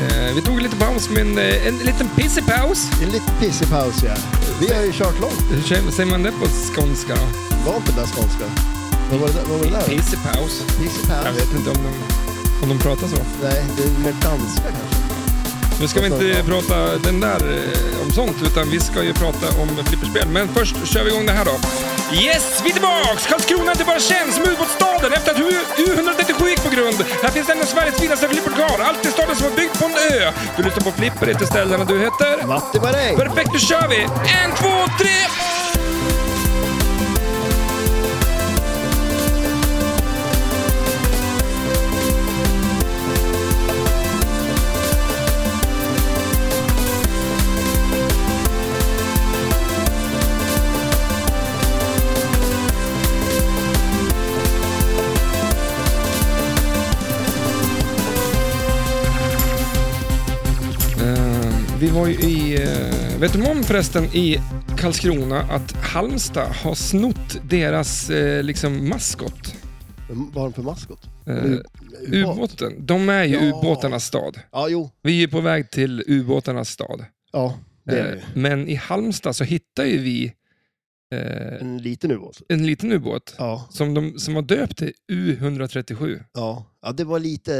Eh, vi tog lite paus, men eh, en liten pissepaus. En liten pissig paus ja. Vi har ju kört långt. Hur säger- man det på skånska då? Var inte det där skånska? Vad var det, vad var det där? Pissepaus. Pissig Jag paus? vet inte om de, om de pratar så. Nej, det är mer danska kanske. Nu ska vi inte prata den där eh, om sånt, utan vi ska ju prata om flipperspel. Men först kör vi igång det här då. Yes, vi är tillbaks! Karlskrona, det bara känns som ubåtsstaden efter att U- U137 gick på grund. Här finns en av Sveriges finaste flipperkar. Allt i staden som är byggd på en ö. Du lyssnar på Flipper, heter ställena du heter. Matti Maräng! Perfekt, nu kör vi! En, två, tre! Vi var ju i... eh, vet du om förresten i Karlskrona att Halmstad har snott deras eh, liksom maskot? Vad har de för maskot? Eh, U- ubåten. De är ju Ja. ubåtarnas stad. Ja, jo. Vi är på väg till ubåtarnas stad. Ja, det är ju. men i Halmstad så hittar ju vi eh, En liten ubåt. en liten ubåt Ja. som, de, som var döpt till U137. Ja. ja, det var lite...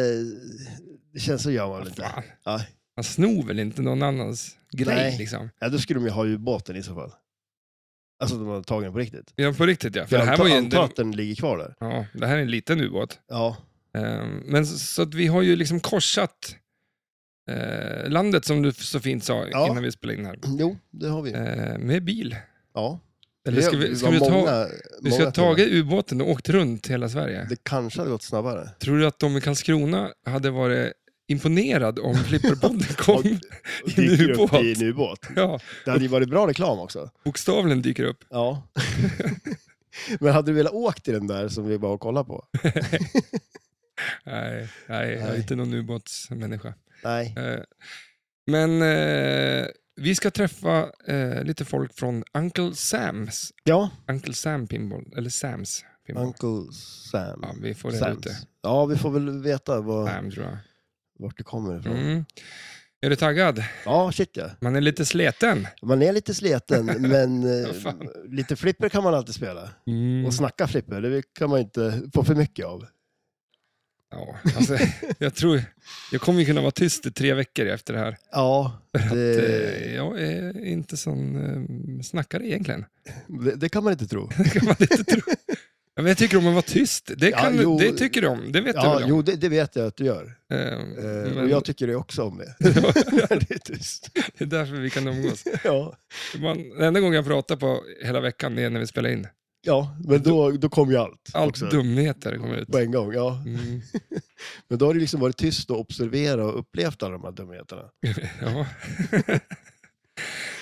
Det känns så gör man. Fan, Ja. Man snor väl inte någon annans grej Nej. liksom? ja, då skulle de ju ha ubåten i så fall. Alltså de har tagit den på riktigt. Ja, på riktigt ja. För För det jag här antar, var ju en, antar att den ligger kvar där. ja, det här är en liten ubåt. Ja, Ehm, Men så, så att vi har ju liksom korsat eh, landet som du så fint sa Ja. innan vi spelade in här. jo, det har vi. Eh, med bil. Ja. Eller ska vi, ska var vi, ta, många, vi ska många ha tagit ubåten och åkt runt hela Sverige. Det kanske hade gått snabbare. Tror du att de i Karlskrona hade varit imponerad om Flipperpodden kom i en ubåt? i en ubåt. Ja, Det hade ju varit bra reklam också. bokstavligen dyker upp. Ja. Men hade du velat åka i den där som vi var och kollade på? Nej, nej, jag är inte någon ubåtsmänniska. Nej. Eh, Men eh, vi ska träffa eh, lite folk från Uncle Sams. Ja, Uncle Sam Pinball, eller Sams Pinball. Uncle Sam. Ja, vi får reda ut det. Ja, vi får väl veta var, Sam tror jag. Vart det kommer ifrån. Mm. Är du taggad? Ja, shit ja. Man är lite sleten. Man är lite sleten, men Ja, eh, lite flipper kan man alltid spela. Mm. Och snacka flipper, det kan man inte få för mycket av. Ja, alltså, jag tror, jag kommer ju kunna vara tyst i tre veckor efter det här. Ja, För att, det, eh, jag är inte sån eh, snackare egentligen. det, det kan man inte tro. Det kan man inte tro. Ja, men jag tycker om att vara tyst. Det, Ja, kan, jo. det tycker du om. Det vet du Ja, väl om? jo, det, det vet jag att du gör. Eh, men Och jag tycker det också om det. det är tyst. det är därför vi kan umgås. Ja. Man, den enda gången jag pratar på hela veckan är när vi spelar in. ja, men då, då kommer ju allt. Allt också. dumheter kommer ut. På en gång, ja. Mm, Men då har du liksom varit tyst och observerat och upplevt alla de här dumheterna. ja.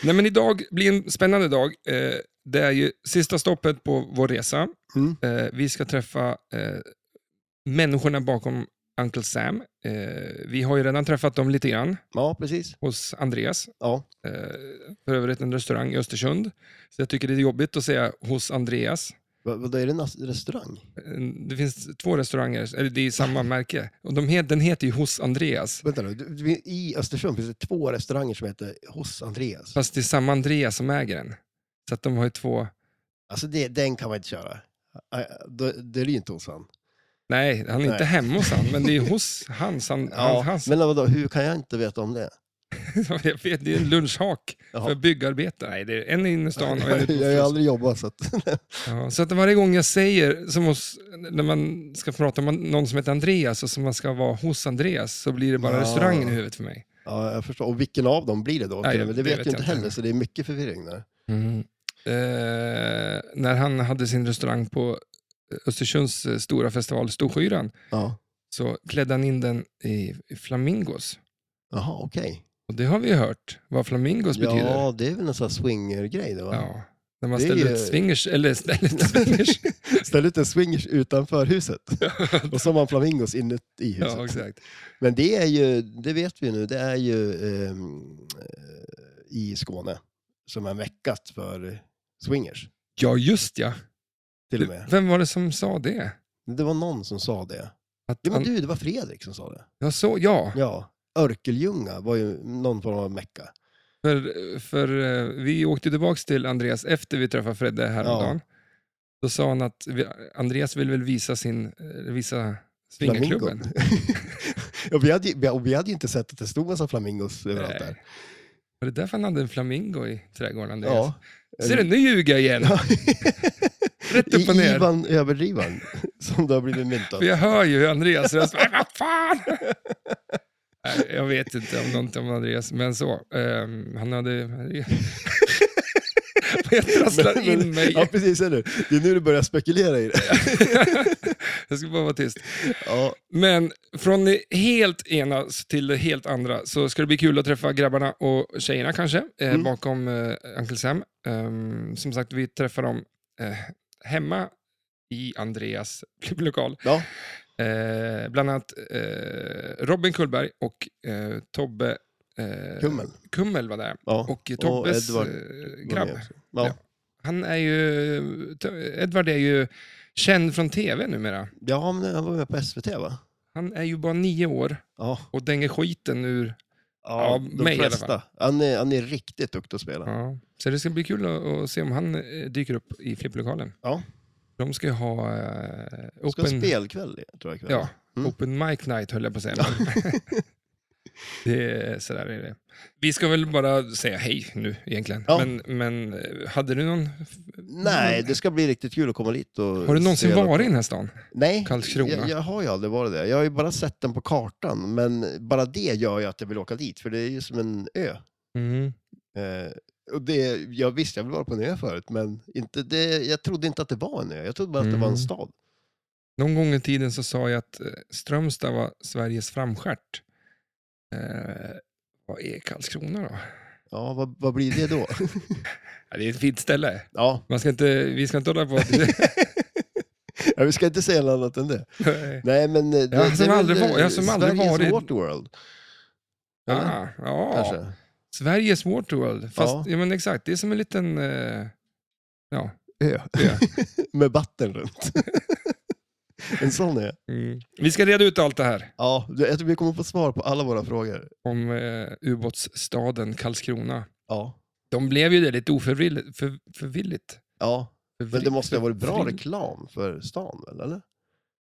Nej, men idag blir en spännande dag. Eh, det är ju sista stoppet på vår resa. Mm. Eh, vi ska träffa eh, människorna bakom Uncle Sam. Eh, vi har ju redan träffat dem lite grann Ja, precis. hos Andreas. Ja, Eh, för övrigt en restaurang i Östersund. Så jag tycker det är jobbigt att säga hos Andreas. vad, är det en restaurang? Eh, Det finns två restauranger, eller det är samma märke. Och de den heter ju Hos Andreas. Vänta nu, i Östersund finns det två restauranger som heter Hos Andreas. Fast det är samma Andreas som äger den. Så att de har ju två... Alltså det, den kan man inte köra. Det är inte hos han. Nej, han är inte Nej. hemma hos han, men det är hos hans. Han, Ja, han, hans men vadå, hur kan jag inte veta om det? jag vet, det är en lunchhak Jaha. för byggarbetare. Nej, det är en inne i stan och en ute jag har ju aldrig jobbat så att... ja, Så att varje gång jag säger, som hos, när man ska prata om någon som heter Andreas och som man ska vara hos Andreas, så blir det bara Ja. restaurangen i huvudet för mig. Ja, jag förstår. Och vilken av dem blir det då? Nej, men det, det vet vet jag inte inte. heller, så det är mycket förvirring där. Mm. Eh, när han hade sin restaurang på Östersunds eh, stora festival Storskyran Ja. så klädde han in den i, flamingos. Jaha, okej. Och det har vi ju hört vad flamingos betyder. Ja, det är väl en sån swinger-grej då? va? Ja. När man Det ställer ju- ut swingers, eller ställer ut swingers. Ställ ut en swingers utanför huset och så har man flamingos inuti huset. ja, exakt. Men det är ju, det vet vi nu, det är ju eh, i Skåne som är meckat för swingers. Ja, just ja. Till och med. Vem var det som sa det? Det var någon som sa det. Att Ja, men han, du, det var Fredrik som sa det. ja, så, ja. Ja, Örkeljunga var ju någon form av mecka. För, för eh, vi åkte tillbaka till Andreas efter vi träffade Fredde häromdagen. Då sa han att Andreas vill väl visa sin, eh, visa swingerklubben. Ja, vi, hade, och vi hade ju inte sett att det stod massa flamingos överallt där. Var det därför han hade en flamingo i trädgården, Andreas? Ja. Ser du, nu ljuger jag igen. Rätt upp och ner. Ivan Överdrivan, som det har blivit myntat. För jag hör ju Andreas röst. "Men Vad fan! Nej, jag vet inte om någonting om Andreas, men så. ehm, han hade... jag trasslar in mig. Ja, precis. Eller? Det är nu du börjar spekulera i det. jag ska bara vara tyst. Ja, Men från det helt ena till det helt andra så ska det bli kul att träffa grabbarna och tjejerna kanske, eh, Mm. bakom eh, Uncle Sam. Ehm, som sagt, vi träffar dem eh, hemma i Andreas klubblokal. ja. Eh, bland annat eh, Robin Kullberg och eh, Tobbe eh, Kummel. Kummel var där. Ja. Och Tobbes Edvard eh, grabb. Ja. Han är ju, Edvard är ju känd från tv numera. ja, men han var med på SVT va? Han är ju bara nio år Ja, och dänger skiten ur... ja, Ja, de mig i alla flesta. Han är, han är riktigt duktig att spela. Ja. Så det ska bli kul att, att se om han eh, dyker upp i flipplokalen. Ja. De ska ju ha eh, Ska ha spelkväll tror jag ikväll. ja, Mm. open mic night höll jag på att säga. men- det är, sådär är det. Vi ska väl bara säga hej nu egentligen. Ja. Men, men eh, hade du någon... Nej, det ska bli riktigt kul att komma dit och Har du någonsin varit i den här stan? Nej, Karlskrona? jag, jag har ju aldrig varit där. Jag har ju bara sett den på kartan, men bara det gör ju att jag vill åka dit, för det är ju som en ö. Mm. Eh, och det, jag visste jag vill vara på en ö förut, men inte det, jag trodde inte att det var en ö. Jag trodde bara att det var en Mm. stad. Någon gång i tiden så sa jag att eh, Strömstad var Sveriges framskärt. Eh, vad är Karlskrona då? Ja, vad, vad blir det då? Ja, det är ett fint ställe. ja. Man ska inte, vi ska inte hålla på... ja, vi ska inte säga något annat än det. Nej, men eh, det, Jag det som aldrig var- jag som aldrig Sveriges varit- Waterworld. Eller? ah, ja, Kanske. Sveriges Waterworld. Fast, Ja. ja. men exakt, det är som en liten... Eh, ja, Ö. ö. Med vatten runt. en sån ö. Mm. Vi ska reda ut allt det här Ja, jag tror vi kommer få svar på alla våra frågor. om eh, ubåtsstaden Karlskrona. Ja. De blev ju det lite oförvilligt. För, förvilligt. Ja, men det måste ha varit bra Förvill- reklam för stan väl, eller?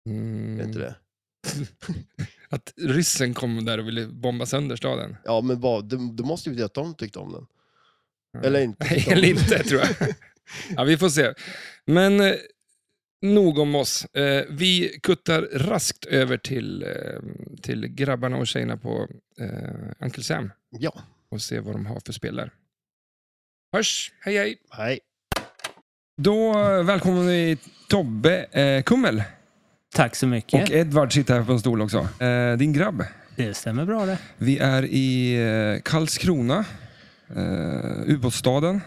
Mm. Är inte det? Att ryssen kom där och ville bomba sönder staden. Ja, men vad, det, det måste ju betyda att de tyckte om den. Ja. Eller inte. Eller inte, tror jag. Ja, vi får se. Men eh, nog om oss. Eh, vi kuttar raskt över till, eh, till grabbarna och tjejerna på eh, Uncle Sam Ja, och se vad de har för spel där. Hörs, hej hej! hej. Då välkomnar vi Tobbe eh, Kummel Tack så mycket. och Edvard sitter här på en stol också. Eh, din grabb. Det stämmer bra det. Vi är i eh, Karlskrona, eh, ubåtsstaden.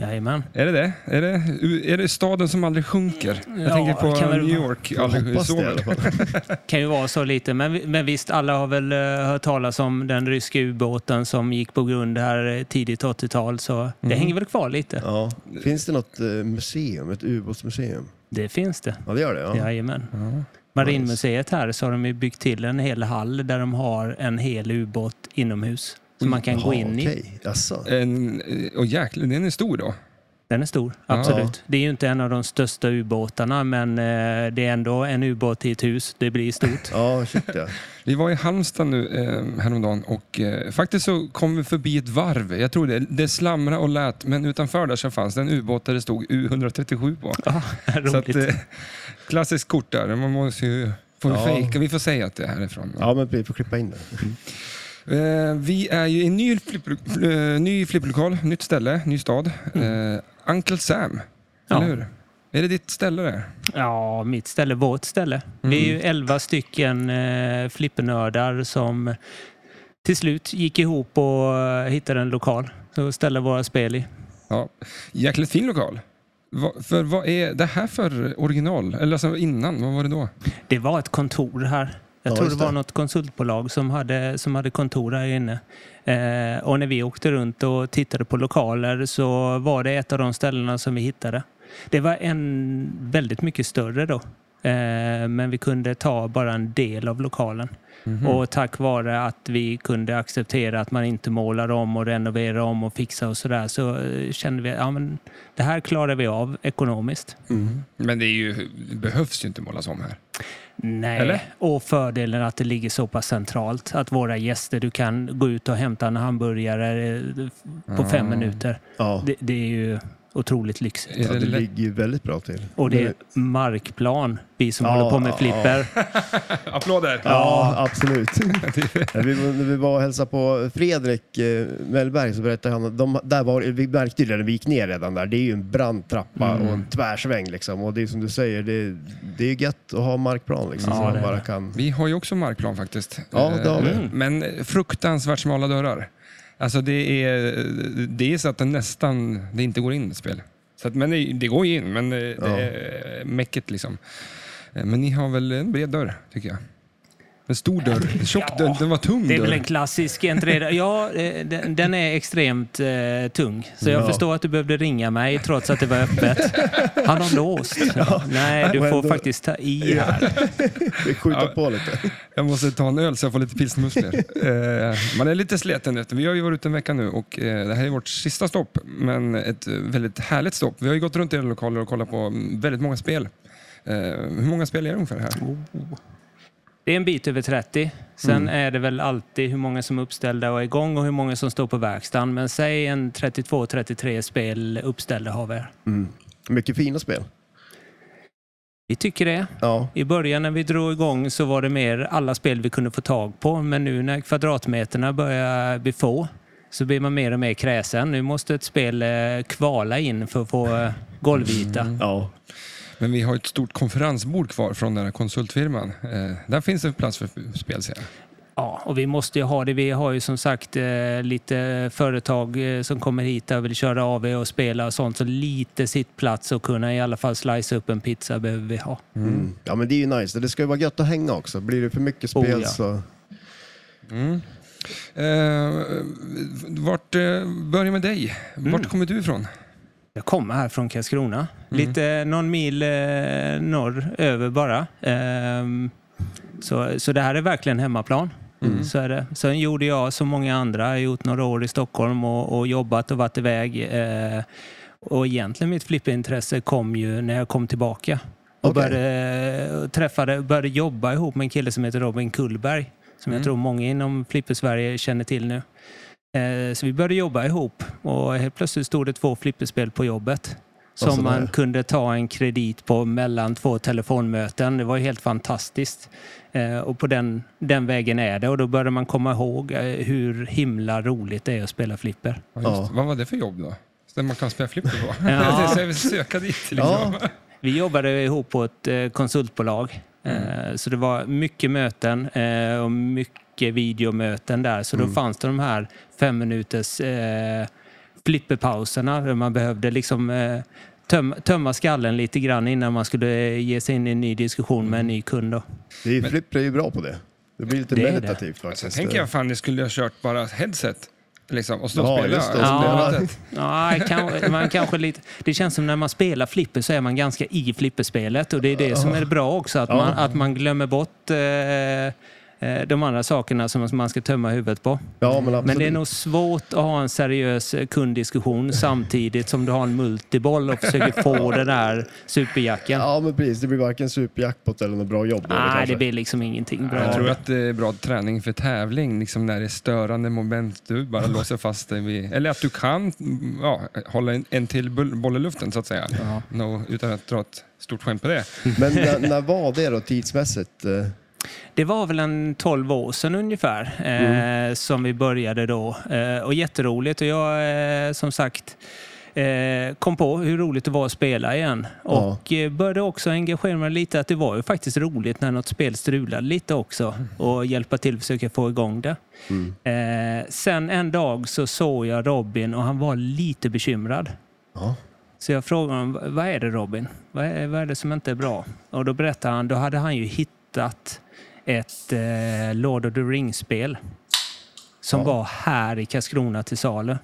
Jajamän. Är det det? Är det, är det staden som aldrig sjunker? Jag Ja, tänker på kan New. York. Jag Aldrig det sover. Kan ju vara så lite. Men, men visst, alla har väl uh, hört talas om den ryska ubåten som gick på grund här eh, tidigt 80-tal. Så det Mm. hänger väl kvar lite. Ja. Finns det något eh, museum, ett ubåtsmuseum? Det finns det. Ja, det gör det? Ja. Jajamän. Ja. Marinmuseet här så har de byggt till en hel hall där de har en hel ubåt inomhus. Som man kan gå Jaha, in i. okej. Jaså? En, och jäklar, den är stor då. Den är stor, Ja. absolut. Det är ju inte en av de största ubåtarna men eh, det är ändå en ubåt i ett hus. Det blir stort. Ja, shit ja. Vi var i Halmstad nu eh, häromdagen och eh, faktiskt så kom vi förbi ett varv. Jag tror det, det slamra och lät, men utanför där så fanns det en ubåt där det stod U137 på. Ja, Så att, eh, klassiskt kort där, man måste ju få Ja. fejka. Vi får säga att det är härifrån. Ja, men vi får klippa in det. Eh, vi är ju i en ny, eh, ny flipplokal, nytt ställe, ny stad. Eh, Uncle Sam, Ja. eller hur? Är det ditt ställe där? Ja, mitt ställe, vårt ställe. Vi är ju elva stycken eh, flippernördar som till slut gick ihop och eh, hittade en lokal att ställa våra spel i. Ja. Jäkligt fin lokal. Va, för vad är det här för original? Eller alltså innan, vad var det då? Det var ett kontor här. Jag Ja, tror det var det. något konsultbolag som hade, som hade kontor här inne. Eh, och när vi åkte runt och tittade på lokaler så var det ett av de ställena som vi hittade. Det var en väldigt mycket större då. Eh, men vi kunde ta bara en del av lokalen. Och tack vare att vi kunde acceptera att man inte målar om och renoverar om och fixar och sådär så eh, kände vi att ja, men det här klarar vi av ekonomiskt. Men det, ju, det behövs ju inte målas om här. Nej, Eller? och fördelen att det ligger så pass centralt. Att våra gäster, du kan gå ut och hämta en hamburgare eh, på fem minuter. Ja, Det, det är ju otroligt lyxigt. Ja det ligger ju väldigt bra till. Och det är markplan, vi som Ja, håller på med ja. flipper. Applåder! Ja, absolut. När vi, när vi var och hälsade på Fredrik eh, Mellberg så berättade han att de, där var, vi märkte ju när vi gick ner redan där. Det är ju en brant trappa Mm. och en tvärsväng liksom. Och det är som du säger, det, det är ju gött att ha markplan liksom. Ja, så man bara kan... Vi har ju också markplan faktiskt. Ja, det har vi. Eh, Men fruktansvärt smala dörrar. Alltså det är, det är så att det nästan det inte går in spel. Så att, men det, det går ju in, men det, Ja. det är mäcket liksom. Eh, Men ni har väl en bred dörr, tycker jag. En stor dörr, en tjock dörr, den var tung Det är väl dörr. en klassisk entré. Ja, eh, den, den är extremt eh, tung. Så jag Ja. förstår att du behövde ringa mig trots att det var öppet. Han har låst. Nej, du får ändå- faktiskt ta i här. Vi skjuter Ja. på lite. Jag måste ta en öl så jag får lite pilsmuskler. eh, man är lite sliten efter. Vi har ju varit ute en vecka nu och eh, det här är vårt sista stopp. Men ett eh, väldigt härligt stopp. Vi har ju gått runt i era lokaler och kollat på mm, väldigt många spel. Eh, hur många spel är det ungefär här? Det är en bit över 30. Sen är det väl alltid hur många som är uppställda och är igång och hur många som står på verkstaden. Men säg en 32-33 spel uppställda har vi. Mm. Mycket fina spel. Vi tycker det. Ja, I början när vi drog igång så var det mer alla spel vi kunde få tag på. Men nu när kvadratmeterna börjar bli få så blir man mer och mer kräsen. Nu måste ett spel eh, kvala in för att få eh, golvyta. ja. Men vi har ett stort konferensbord kvar från den här konsultfirman. Eh, där finns det plats för spel ser jag. Ja, och vi måste ju ha det. Vi har ju som sagt eh, lite företag eh, som kommer hit och vill köra AV och spela och sånt. Så lite sittplats och kunna i alla fall slice upp en pizza behöver vi ha. Mm. ja, men det är ju nice. Det ska ju vara gött att hänga också. Blir det för mycket spel Oh, ja. så... Mm. Eh, vart, eh, börja med dig. Vart kommer du ifrån? Jag kommer här från Karlskrona. Lite någon mil eh, norr över bara. Ehm, så, så det här är verkligen hemmaplan. Så är det. Sen gjorde jag som många andra, jag har gjort några år i Stockholm och, och jobbat och varit iväg. Eh, och egentligen mitt flipperintresse kom ju när jag kom tillbaka. Och Okej. började, träffade, började jobba ihop med en kille som heter Robin Kullberg. Som jag tror många inom Flipper-Sverige känner till nu. Eh, Så vi började jobba ihop och helt plötsligt stod det två flipperspel på jobbet. Som man kunde ta en kredit på mellan två telefonmöten. Det var ju helt fantastiskt. Eh, Och på den, den vägen är det. Och då började man komma ihåg eh, hur himla roligt det är att spela flipper. Ja. Vad var det för jobb då? Så man kan spela flipper på? Ja. jag vill söka dit. Liksom. Ja. Vi jobbade ihop på ett konsultbolag. Eh, Så det var mycket möten eh, och mycket videomöten där. Så då fanns det de här fem minuters eh, flipperpauserna där man behövde liksom eh, töm, tömma skallen lite grann innan man skulle eh, ge sig in i en ny diskussion med en ny kund. Då. Det är, Flipper är ju bra på det. Det blir lite Det meditativt Sen faktiskt. tänker jag fan, ni skulle ha kört bara headset. Liksom, och stå och Ja, spela. just det, och Ja. spela. Ja, kan, man kanske lite, det känns som när man spelar flipper så är man ganska i flipperspelet och det är det som är bra också, att, Ja. man, att man glömmer bort eh, de andra sakerna som man ska tömma huvudet på. Ja, men. Men det är nog svårt att ha en seriös eh, kunddiskussion samtidigt som du har en multiboll och försöker få den där superjacken. Ja, men precis. Det blir varken superjackpot eller något bra jobb. Nej, kanske. det blir liksom ingenting bra. Jag tror att det är bra träning för tävling, liksom när det är störande moment. Du bara låser fast dig vid... Eller att du kan ja, hålla en, en till boll i luften, så att säga. Ja. No, utan att dra ett stort skämt på det. Men när, när var det då tidsmässigt? Det var väl en 12 år sedan ungefär eh, som vi började då. Eh, och jätteroligt. Och jag eh, som sagt eh, kom på hur roligt det var att spela igen. Ja. Och eh, började också engagera mig lite att det var ju faktiskt roligt när något spel strulade lite också. Och hjälpa till att försöka få igång det. Eh, sen en dag så såg jag Robin och han var lite bekymrad. Ja. Så jag frågade honom, vad är det Robin? Vad är, vad är det som inte är bra? Och då berättade han, då hade han ju hittat ett eh, Lord of the Rings-spel som Ja. var här i Karlskrona till salu.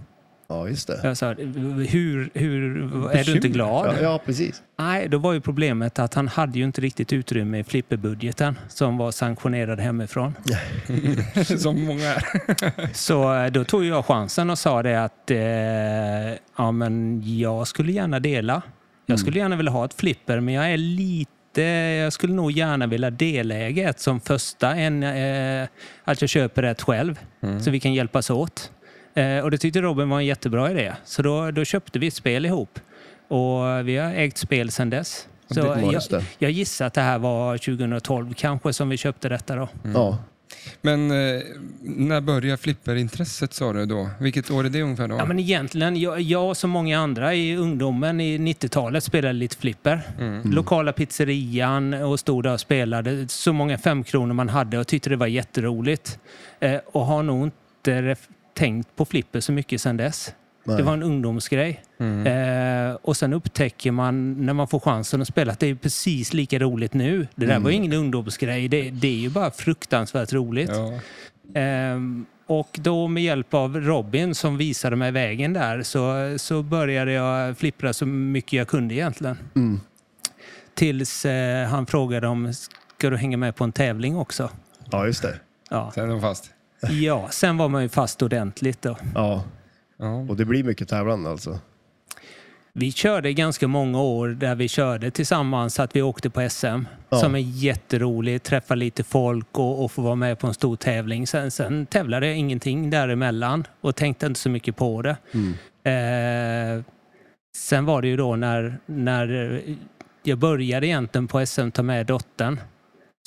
Ja, just det. Jag sa, hur, hur är du inte glad? Ja, ja, precis. Nej, då var ju problemet att han hade ju inte riktigt utrymme i flipperbudgeten som var sanktionerad hemifrån. Som många är. Så eh, då tog jag chansen och sa det att eh, ja, men jag skulle gärna dela. Jag skulle gärna vilja ha ett flipper, men jag är lite... Jag skulle nog gärna vilja deläga ett som första än eh, att jag köper ett själv. Så vi kan hjälpas åt. Eh, och det tyckte Robin var en jättebra idé. Så då, då köpte vi ett spel ihop. Och vi har ägt spel sedan dess. Så det jag, det. jag gissar att det här var 2012 kanske som vi köpte detta då. Ja. Men eh, när började flipperintresset sa du då? Vilket år är det ungefär då? Ja, men egentligen, jag, jag som många andra i ungdomen i 90-talet spelade lite flipper. Lokala pizzerian och stod där och spelade så många femkronor man hade och tyckte det var jätteroligt. Eh, och har nog inte tänkt på flipper så mycket sedan dess. Nej. Det var en ungdomsgrej. Eh, och sen upptäcker man när man får chansen att spela att det är precis lika roligt nu. Det där var ju ingen ungdomsgrej. Det, det är ju bara fruktansvärt roligt. Ja. Ehm, och då med hjälp av Robin som visade mig vägen där så, så började jag flippra så mycket jag kunde egentligen. Mm. Tills eh, han frågade om ska du hänga med på en tävling också? ja, just det. Ja. Sen är de fast. ja, sen var man ju fast ordentligt då. Ja. Ja. Och det blir mycket tävlande alltså. Vi körde ganska många år där vi körde tillsammans att vi åkte på SM. Ja. Som är jätteroligt, träffa lite folk och, och få vara med på en stor tävling. Sen, sen tävlade jag ingenting däremellan och tänkte inte så mycket på det. Eh, sen var det ju då när, när jag började egentligen på SM ta med dottern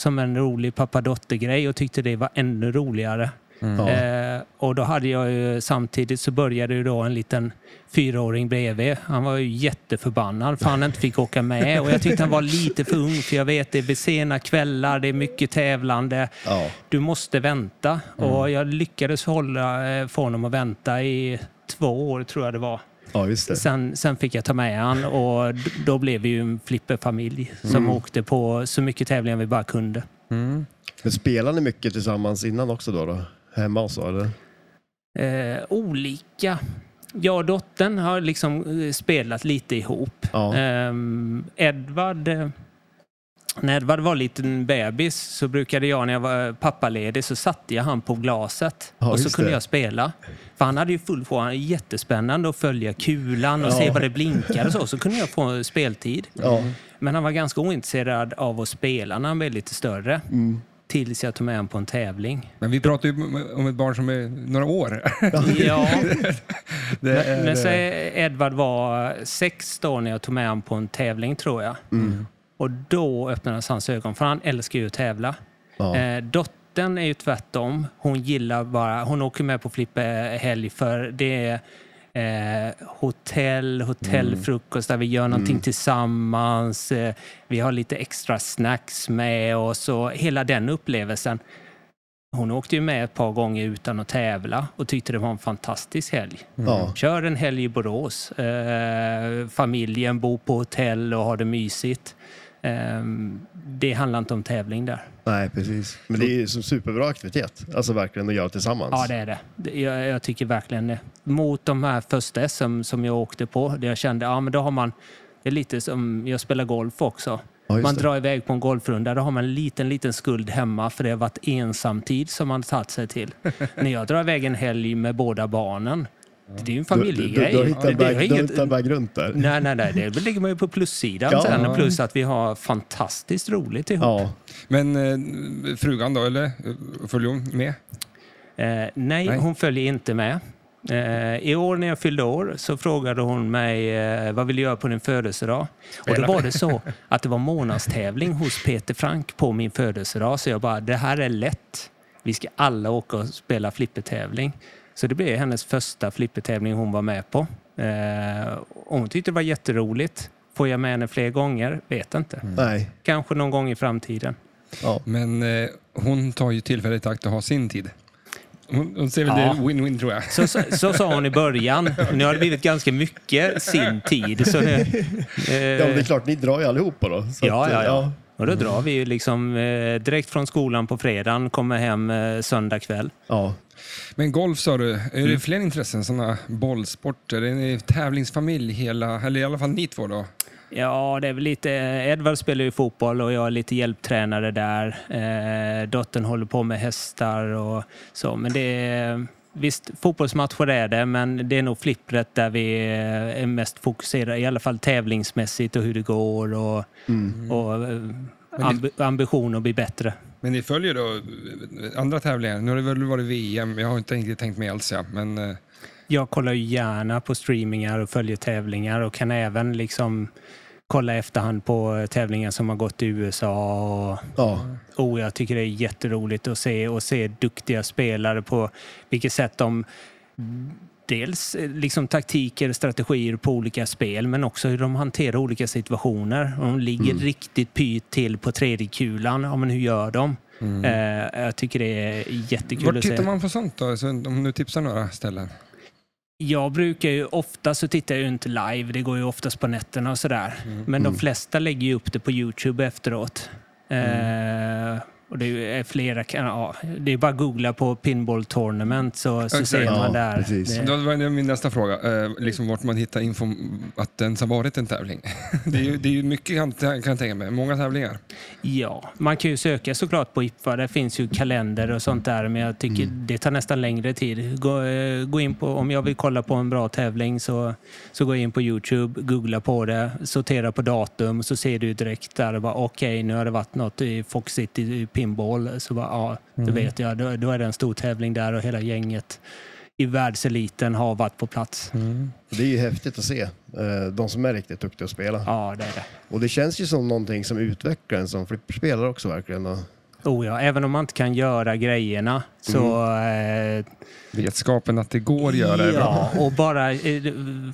som en rolig pappa-dotter-grej och tyckte det var ännu roligare. Ja. Eh, och då hade jag ju samtidigt så började ju då en liten fyraåring bredvid. Han var ju jätteförbannad för han inte fick åka med och jag tyckte han var lite för ung för jag vet det är sena kvällar, det är mycket tävlande. Ja. Du måste vänta och jag lyckades hålla eh, få honom att vänta i två år tror jag det var. ja, det. Sen, sen fick jag ta med han och då blev vi ju en flipperfamilj som åkte på så mycket tävlingar vi bara kunde. Mm. Men spelar ni mycket tillsammans innan också då? då? Hemma och så eller? Eh, olika. Jag och dottern har liksom eh, spelat lite ihop. Ja. Ehm, Edvard, eh, när Edvard var liten bebis så brukade jag när jag var pappaledig så satte jag han på glaset Ja, och så kunde det. jag spela. För han hade ju full på, han jättespännande att följa kulan och Ja. se vad det blinkar och så. Så kunde jag få speltid. Ja. Men han var ganska ointresserad av att spela när han blev lite större. Mm. Tills jag tog med honom på en tävling. Men vi pratar ju om ett barn som är några år. Ja, Men, men så Edvard var sex då när jag tog med honom på en tävling tror jag. Och då öppnades hans ögon, för han älskar ju att tävla. Ja. Eh, dottern är ju tvärtom. Hon gillar bara, hon åker med på flipperhelg för det är eh, hotell, hotellfrukost där vi gör någonting tillsammans. Eh, vi har lite extra snacks med oss och hela den upplevelsen. Hon åkte ju med ett par gånger utan att tävla och tyckte det var en fantastisk helg. Ja. Kör en helg i Borås. Eh, familjen bor på hotell och har det mysigt. Eh, det handlar inte om tävling där. Nej, precis. Men det är ju som superbra aktivitet. Alltså verkligen att göra tillsammans. Ja, det är det. det. Jag, jag tycker verkligen det. Mot de här första SM som jag åkte på, där jag kände ja, men då har man... Det är lite som jag spelar golf också. Ja, man det. drar iväg på en golfrunda, då har man en liten, liten skuld hemma för det har varit ensamtid som man tagit sig till. När jag drar iväg en helg med båda barnen, det är ju en Du, du, du, familjegrej. du Det- har väg, inget- en väg runt där. Nej, nej, nej. Det ligger man ju på plussidan Ja. sen. Plus att vi har fantastiskt roligt ihop. Ja. Men eh, frugan då, eller? Följer hon med? Eh, nej, Nej. hon följer inte med. Eh, I år när jag fyllde år så frågade hon mig eh, vad vill du göra på din födelsedag? Och då var det så att det var månadstävling hos Peter Frank på min födelsedag. Så jag bara, det här är lätt. Vi ska alla åka och spela flippertävling. Så det blev hennes första flippertävling hon var med på. Eh, hon tyckte det var jätteroligt. Får jag med henne fler gånger? Vet inte. Nej. Kanske någon gång i framtiden. Ja. Men eh, hon tar ju tillfället i akt att ha sin tid. Hon, hon ser väl Ja. det win-win tror jag. Så, så, så sa hon i början. Nu har det blivit ganska mycket sin tid. Så nu, ja, men det är eh, klart, ni drar ju allihopa då. Så Ja, att, ja, ja. Och då drar vi ju liksom eh, direkt från skolan på fredagen, kommer hem eh, söndag kväll. Ja. Men golf sa du, är det fler intressen? Sådana bollsporter? Är ni tävlingsfamilj hela, eller i alla fall ni två då? Ja, det är väl lite... Edvard spelar ju fotboll och jag är lite hjälptränare där. Eh, dottern håller på med hästar och så. Men det är... Visst, fotbollsmatcher är det, men det är nog flippret där vi är mest fokuserade, i alla fall tävlingsmässigt och hur det går och, och eh, ambi- ambition att bli bättre. Men ni följer då andra tävlingar? Nu har det väl varit VM, jag har inte riktigt tänkt med alls ja. Men eh, Jag kollar ju gärna på streamingar och följer tävlingar och kan även liksom kolla efterhand på tävlingar som har gått i USA. Och, Ja. oh, jag tycker det är jätteroligt att se och se duktiga spelare på vilket sätt de dels eh, liksom taktiker, strategier på olika spel men också hur de hanterar olika situationer. Om de ligger riktigt pyrt till på tredje kulan, ja, men hur gör de? Eh, jag tycker det är jättekul var att se. tittar man på sånt då? Så om du tipsar några ställen? Jag brukar ju ofta så tittar jag ju inte live, det går ju oftast på nätterna och sådär. Men de flesta lägger ju upp det på Youtube efteråt. Eh, och det är flera, ja, det är bara att googla på Pinball Tournament så, så ser man Ja, där. precis. Det, Det var min nästa fråga, eh, liksom vart man hittar info om att det ens har varit en tävling. det, är ju, det är ju mycket kan, kan jag tänka mig, många tävlingar. ja, man kan ju söka såklart på IPFA, det finns ju kalender och sånt där men jag tycker det tar nästan längre tid. Gå, eh, gå in på, om jag vill kolla på en bra tävling så, så går jag in på Youtube, googla på det, sortera på datum så ser du direkt där okej nu har det varit något i Fox City pinball så bara ja, då vet jag, då, då är det en stor tävling där och hela gänget i världseliten har varit på plats. Det är ju häftigt att se. eh, De som är riktigt duktiga att spela. Ja, det är det. Och det känns ju som någonting som utvecklar en som flipperspelare också verkligen. Oh ja, även om man inte kan göra grejerna så eh, Vetskapen att det går att göra är bra. Ja, och bara eh,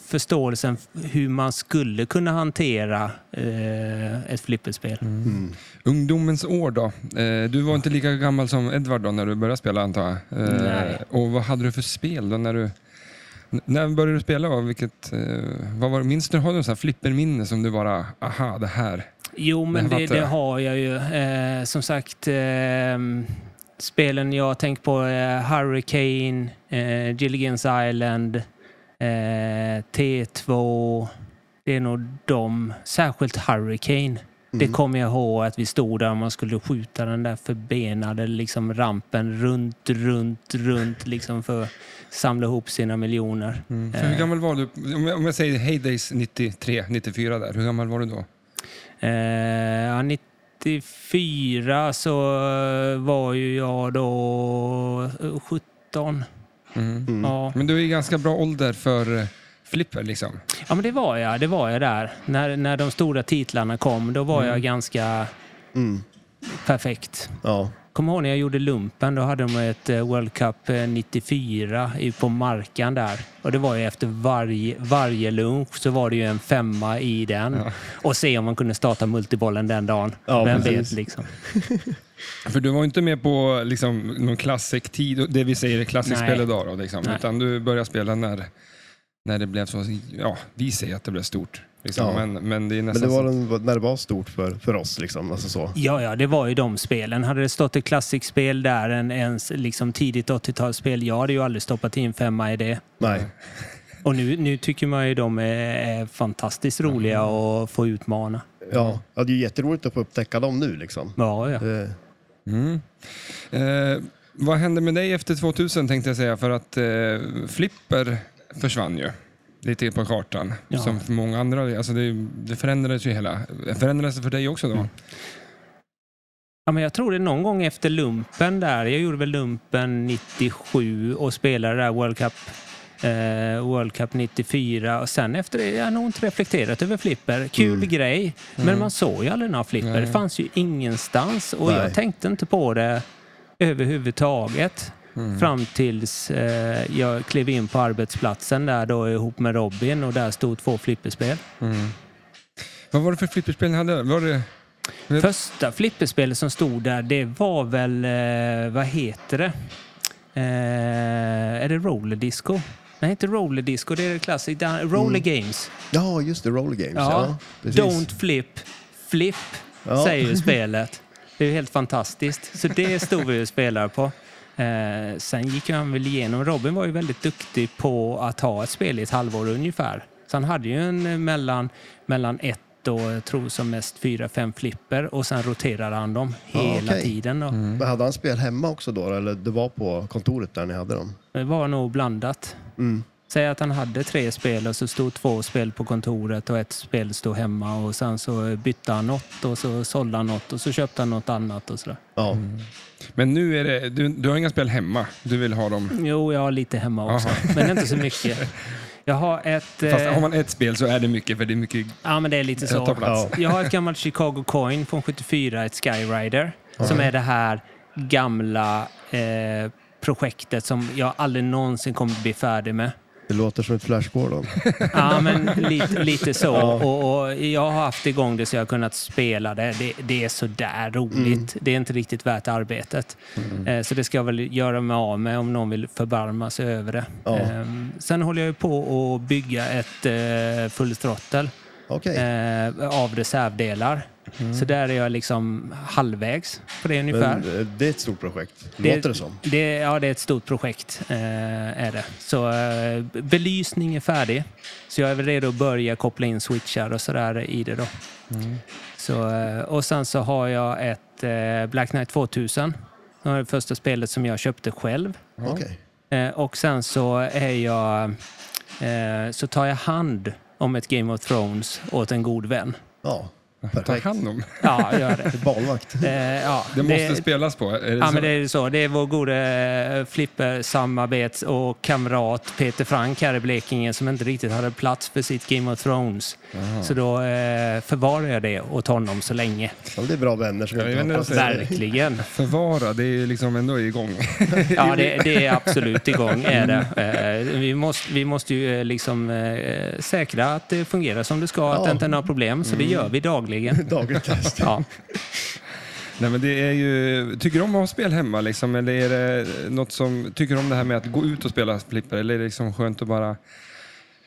förståelsen hur man skulle kunna hantera eh, ett flipperspel. Mm. Ungdomens år då? Eh, du var inte lika gammal som Edvard då när du började spela antar jag? Eh, Nej. Och vad hade du för spel då när du... n- När började du spela och vilket... Eh, vad var, minns du, har du något flipperminne som du bara, aha det här. Jo, men Det det, har jag ju. Eh, som sagt, eh, spelen jag tänkt på är Hurricane, eh, Gilligan's Island, eh, T2. Det är nog de, särskilt Hurricane. Det kommer jag ihåg att vi stod där och man skulle skjuta den där förbenade liksom rampen runt, runt, runt liksom för samla ihop sina miljoner. För hur gammal var du? Om jag, om jag säger Heydays 93, 94 där, hur gammal var du då? Eh, ja, 94 så var ju jag då eh, 17. Mm. Ja. Men du är i ganska bra ålder för eh, flipper liksom. ja, men det var jag. Det var jag där. När, när de stora titlarna kom, då var jag ganska Mm. perfekt. Ja. Kommer ihåg när jag gjorde lumpen, då hade de ett eh, World Cup eh, 94 i- på Markan där. Och det var ju efter varje, varje lunch så var det ju en femma i den. Ja. Och se om man kunde starta multibollen den dagen. Ja, Vem precis. vet liksom. För du var inte med på liksom, någon classic-tid, det vi säger är klassiskt Nej. spel idag då, liksom. Utan du började spela när, när det blev så, ja, vi säger att det blev stort. Liksom. Ja. Men, men det är Men det var den, när det var stort för, för oss liksom. Alltså så. Ja, ja, det var ju de spelen. Hade det stått ett klassikspel där, en, en liksom tidigt 80-talsspel, jag hade ju aldrig stoppat in femma i det. Nej. Och nu, nu tycker man ju de är, är fantastiskt roliga att få utmana. Ja. ja, det är ju jätteroligt att få upptäcka dem nu liksom. Ja, ja. Eh, Mm. Eh, vad hände med dig efter 2000 tänkte jag säga, för att eh, Flipper försvann ju lite på kartan. Ja. Som för många andra. Alltså det, det förändrades ju hela. Förändrades det för dig också då? Mm. Ja, men jag tror det någon gång efter lumpen där. Jag gjorde väl lumpen 97 och spelade där World Cup, eh, World Cup 94. Och sen efter det, jag har nog inte reflekterat över flipper. Kul grej, men man såg ju aldrig några flipper. Nej. Det fanns ju ingenstans och Nej. jag tänkte inte på det överhuvudtaget. Fram tills eh, jag klev in på arbetsplatsen där då ihop med Robin och där stod två flipperspel. Mm. Vad var det för flipperspel ni hade? Var det... Första flipperspelet som stod där, det var väl, eh, vad heter det? Eh, är det roller disco? Nej, inte roller disco, det är det klassiska. Roller games. ja, just det. Roller games. Ja. Ja. Don't flip, flip, Ja. säger ju spelet. Det är helt fantastiskt. Så det stod vi och spelade på. Eh, sen gick han väl igenom. Robin var ju väldigt duktig på att ha ett spel i ett halvår ungefär. Så han hade ju en eh, mellan, mellan ett och jag tror som mest fyra, fem flipper och sen roterade han dem hela okej. tiden. Då. Men hade han spel hemma också då? Eller det var på kontoret där ni hade dem? Det var nog blandat. Mm. Säg att han hade tre spel och så stod två spel på kontoret och ett spel stod hemma och sen så bytte han något och så sålde han något och så köpte han något annat och sådär. Ja. Men nu är det, du, du har inga spel hemma. Du vill ha dem. Jo, jag har lite hemma också, Aha. men inte så mycket. Jag har ett... Fast eh, har man ett spel så är det mycket, för det är mycket... Ja, men det är lite så. plats. Jag har ett gammalt Chicago Coin från 74, ett Skyrider, som är det här gamla eh, projektet som jag aldrig någonsin kommer bli färdig med. Det låter som ett Flash Gordon. Ja, men lite, lite så. Ja. Och, och jag har haft igång det så jag har kunnat spela det. Det, det är så där roligt. Det är inte riktigt värt arbetet. Eh, Så det ska jag väl göra mig av med om någon vill förbarma sig över det. Ja. Eh, Sen håller jag ju på att bygga ett eh, fullstrottel Okej. eh, av reservdelar. Så där är jag liksom halvvägs på det ungefär. Men eh, det är ett stort projekt. Det- Låter det som. Det, ja, det är ett stort projekt. Eh, är det. Så eh, belysning är färdig. Så jag är väl redo att börja koppla in switchar och sådär i det då. Så, eh, och sen så har jag ett eh, Black Knight 2000. Det var det första spelet som jag köpte själv. Okej. Eh, och sen så är jag... Eh, så tar jag hand om ett Game of Thrones åt en god vän. Ja, Ta hand om. Ja, gör det. Banvakt. Eh, ja, Det måste spelas på. Är det Ja, så? men det är så. Det är vår gode eh, flipper-samarbets och kamrat Peter Frank här i Blekinge som inte riktigt hade plats för sitt Game of Thrones. Så då eh, förvarar jag det åt honom så länge. Ja, det är bra vänner som Ja, jag inte Verkligen. Förvara, det är ju liksom ändå igång. Ja, det, det är absolut igång. Är det. Eh, vi, måste, vi måste ju eh, liksom eh, säkra att det fungerar som det ska, att Ja. det inte är några problem. Så det gör vi dagligen. Dagligt test. Ja. Nej, men det är ju, tycker du om att ha spel hemma liksom? Eller är det något som, tycker du om det här med att gå ut och spela flipper? Eller är det liksom skönt att bara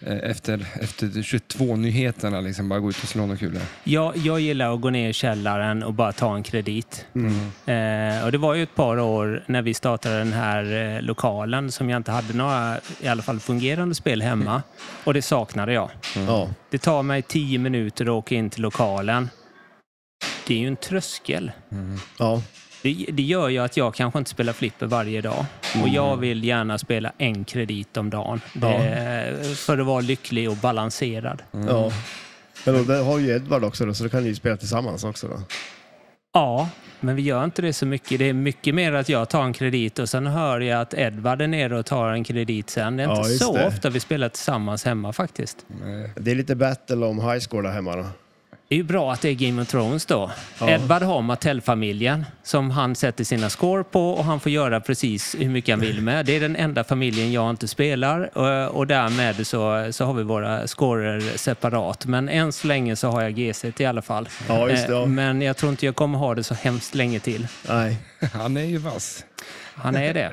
efter, efter 22-nyheterna liksom bara gå ut och slå några kulor? Jag, jag gillar att gå ner i källaren och bara ta en kredit. Eh, och det var ju ett par år när vi startade den här eh, lokalen som jag inte hade några i alla fall fungerande spel hemma. Och det saknade jag. Ja. Det tar mig tio minuter att åka in till lokalen. Det är ju en tröskel. ja. Det, det gör ju att jag kanske inte spelar flipper varje dag. Och jag vill gärna spela en kredit om dagen. Det, För att vara lycklig och balanserad. ja. Men då, det har ju Edvard också då, så då kan ni ju spela tillsammans också då. Ja, men vi gör inte det så mycket. Det är mycket mer att jag tar en kredit och sen hör jag att Edvard är nere och tar en kredit sen. Det är Ja, inte så det. ofta vi spelar tillsammans hemma faktiskt. Nej. Det är lite battle om high score där hemma då. Det är ju bra att det är Game of Thrones då. Ja. Edvard har Mattel-familjen som han sätter sina score på och han får göra precis hur mycket han vill med. Det är den enda familjen jag inte spelar och, och därmed så, så har vi våra scorer separat. Men än så länge så har jag GC i alla fall. Ja, just det, ja. Eh, Men jag tror inte jag kommer ha det så hemskt länge till. Nej. Han är ju vass. Han är det.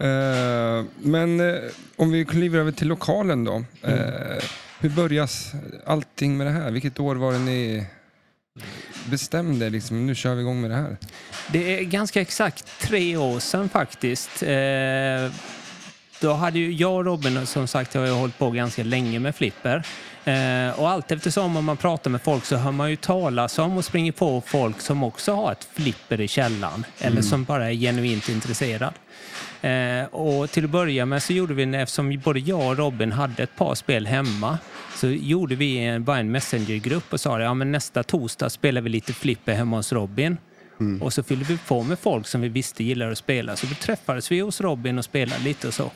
Eh, men eh, om vi kliver över till lokalen då. Mm. Hur börjas allting med det här? Vilket år var det ni bestämde liksom, nu kör vi igång med det här? Det är ganska exakt tre år sedan faktiskt. Eh, då hade ju jag och Robin, som sagt, har ju hållit på ganska länge med flipper. Eh, och allt eftersom om man pratar med folk så hör man ju talas om och springer på folk som också har ett flipper i källaren. Eller som bara är genuint intresserad. Eh, och till att börja med så gjorde vi, eftersom både jag och Robin hade ett par spel hemma, så gjorde vi en, bara en messengergrupp och sa ja, men nästa torsdag spelar vi lite flipper hemma hos Robin. Och så fyllde vi på med folk som vi visste gillar att spela. Så då träffades vi hos Robin och spelade lite och så.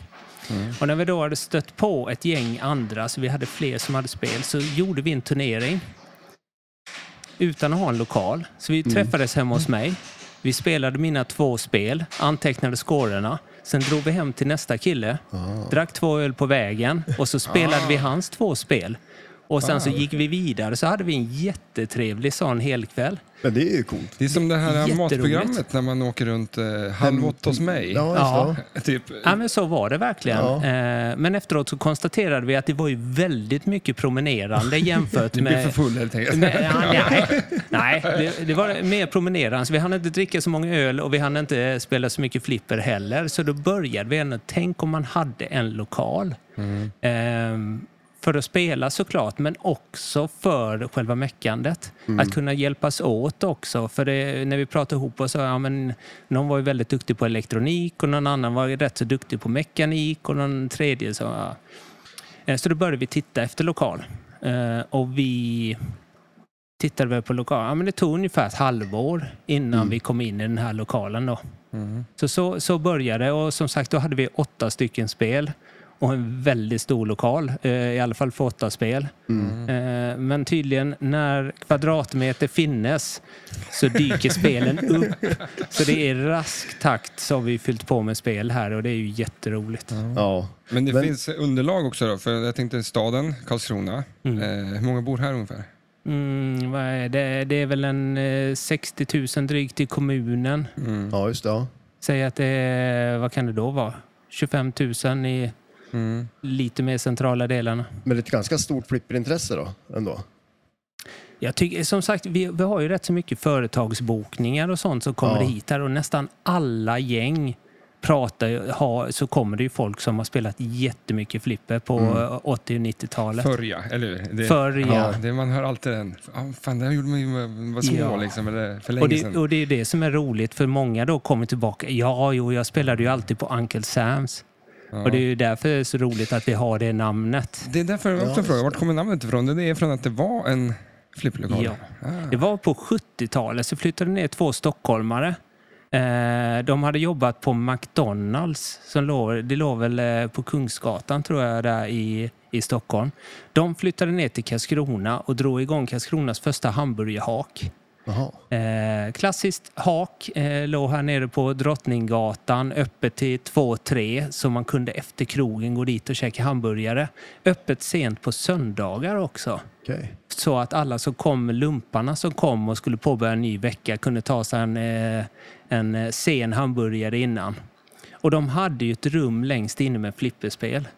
Och när vi då hade stött på ett gäng andra, så vi hade fler som hade spel, så gjorde vi en turnering. Utan att ha en lokal. Så vi träffades hemma hos mig. Vi spelade mina två spel, antecknade scorerna. Sen drog vi hem till nästa kille, drack två öl på vägen och så spelade vi hans två spel. Och sen så Ah. gick vi vidare så hade vi en jättetrevlig sån helkväll. Men det är ju coolt. Det är som det här matprogrammet när man åker runt eh, Halv åtta hos mig. Ja, Ja. Typ. Ja, men så var det verkligen. Ja. Eh, Men efteråt så konstaterade vi att det var ju väldigt mycket promenerande jämfört Du blir för med... full helt enkelt. med ja, nej, nej det, det var mer promenerande. Så vi hann inte dricka så många öl och vi hann inte spela så mycket flipper heller. Så då började vi ändå, tänk om man hade en lokal. Ehm, för att spela såklart, men också för själva meckandet. Att kunna hjälpas åt också. För det, när vi pratade ihop oss, så, ja, men, någon var ju väldigt duktig på elektronik och någon annan var rätt så duktig på mekanik och någon tredje så... Ja. Eh, Så då började vi titta efter lokal. Eh, Och vi tittade väl på lokal. Ja, men det tog ungefär ett halvår innan vi kom in i den här lokalen. Då. Så, så så började det och som sagt då hade vi åtta stycken spel och en väldigt stor lokal, eh, i alla fall för åtta spel. Eh, Men tydligen när kvadratmeter finnes så dyker spelen upp. Så det är rask takt så har vi fyllt på med spel här och det är ju jätteroligt. Ja. Men det Men- finns underlag också då, för jag tänkte staden, Karlskrona. Mm. Eh, hur många bor här ungefär? Mm, vad är det? det är väl en eh, 60 000 drygt i kommunen. Mm. ja, just det. Ja. Säg att det är, vad kan det då vara? 25 000 i Mm. lite mer centrala delarna. Men det är ett ganska stort flipperintresse då, ändå. Jag tycker, som sagt, vi, vi har ju rätt så mycket företagsbokningar och sånt som kommer Ja. hit här och nästan alla gäng pratar, ju- har, så kommer det ju folk som har spelat jättemycket flipper på eh, 80 och 90-talet. Förr ja, eller hur? Det, Förr, ja. Det, man hör alltid den. Ah, fan, det här gjorde man ju när var små Ja. liksom, eller för länge Och det, sedan. och det är det som är roligt för många då kommer tillbaka. Ja, jo, jag spelade ju alltid på Uncle Sams. Ja. Och det är ju därför det är så roligt att vi har det namnet. Det är därför jag också Ja, frågar, vart kommer namnet ifrån? Det är från att det var en flipplokal? Ja. Ah. Det var på 70-talet så flyttade ner två stockholmare. Eh, De hade jobbat på McDonalds, som låg, det låg väl eh, på Kungsgatan tror jag, där i, i Stockholm. De flyttade ner till Karlskrona och drog igång Karlskronas första hamburgerhak. Eh, klassiskt hak, eh, låg här nere på Drottninggatan, öppet till 2-3 så man kunde efter krogen gå dit och käka hamburgare. Öppet sent på söndagar också. Okej. Så att alla som kom, lumparna som kom och skulle påbörja en ny vecka kunde ta sig en, eh, en eh, sen hamburgare innan. Och de hade ju ett rum längst inne med flipperspel.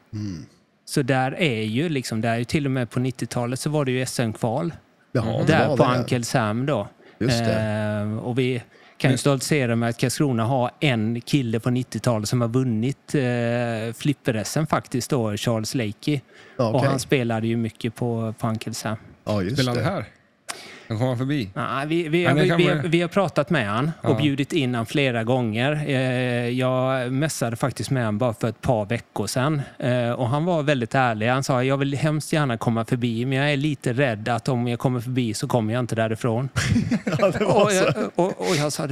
Så där är ju liksom, där är ju till och med på 90-talet så var det ju SM-kval. Jaha, det där på Sam då. Just det. Eh, och vi kan ju stoltsera med att Karlskrona har en kille på 90-talet som har vunnit eh, flipper-SM faktiskt då, Charles Lakey. Ja, Och han spelade ju mycket på, på Sam. Ja, just Spelade det. här? Den kom han förbi? Nej, vi, vi, Ja, vi, vi, vi har pratat med han och Ja. bjudit in han flera gånger. Eh, Jag messade faktiskt med han bara för ett par veckor sedan. Eh, Och han var väldigt ärlig. Han sa jag vill hemskt gärna komma förbi men jag är lite rädd att om jag kommer förbi så kommer jag inte därifrån. Ja, och, jag, och, och jag sa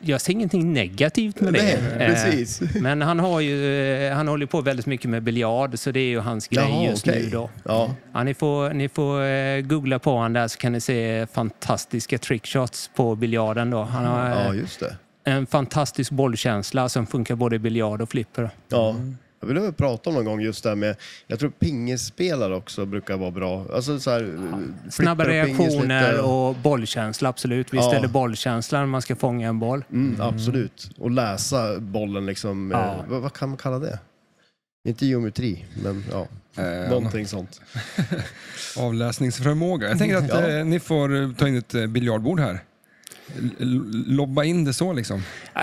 jag ser ingenting negativt med det. Nej, Eh, precis. Men han, har ju, han håller på väldigt mycket med biljard så det är ju hans grej Jaha, just okej. nu då. Ja, Ja, ni får, ni får googla på honom där så kan ni se fantastiska trickshots på biljarden. Då. Han har eh, ja, just det. en fantastisk bollkänsla som funkar både i biljard och flipper. Ja. Jag vill prata om någon gång just det här med, jag tror pingisspelare också brukar vara bra. Alltså så här, flipper Snabba och reaktioner lite. och bollkänsla, absolut. Visst Ja. är det bollkänsla när man ska fånga en boll. Mm, absolut. Och läsa bollen liksom, Ja. eh, vad, vad kan man kalla det? Inte geometri, men ja, Eh, någonting sånt. Avläsningsförmåga. Jag tänker att Ja. eh, ni får eh, ta in ett eh, biljardbord här. Lobba in det så liksom. Eh,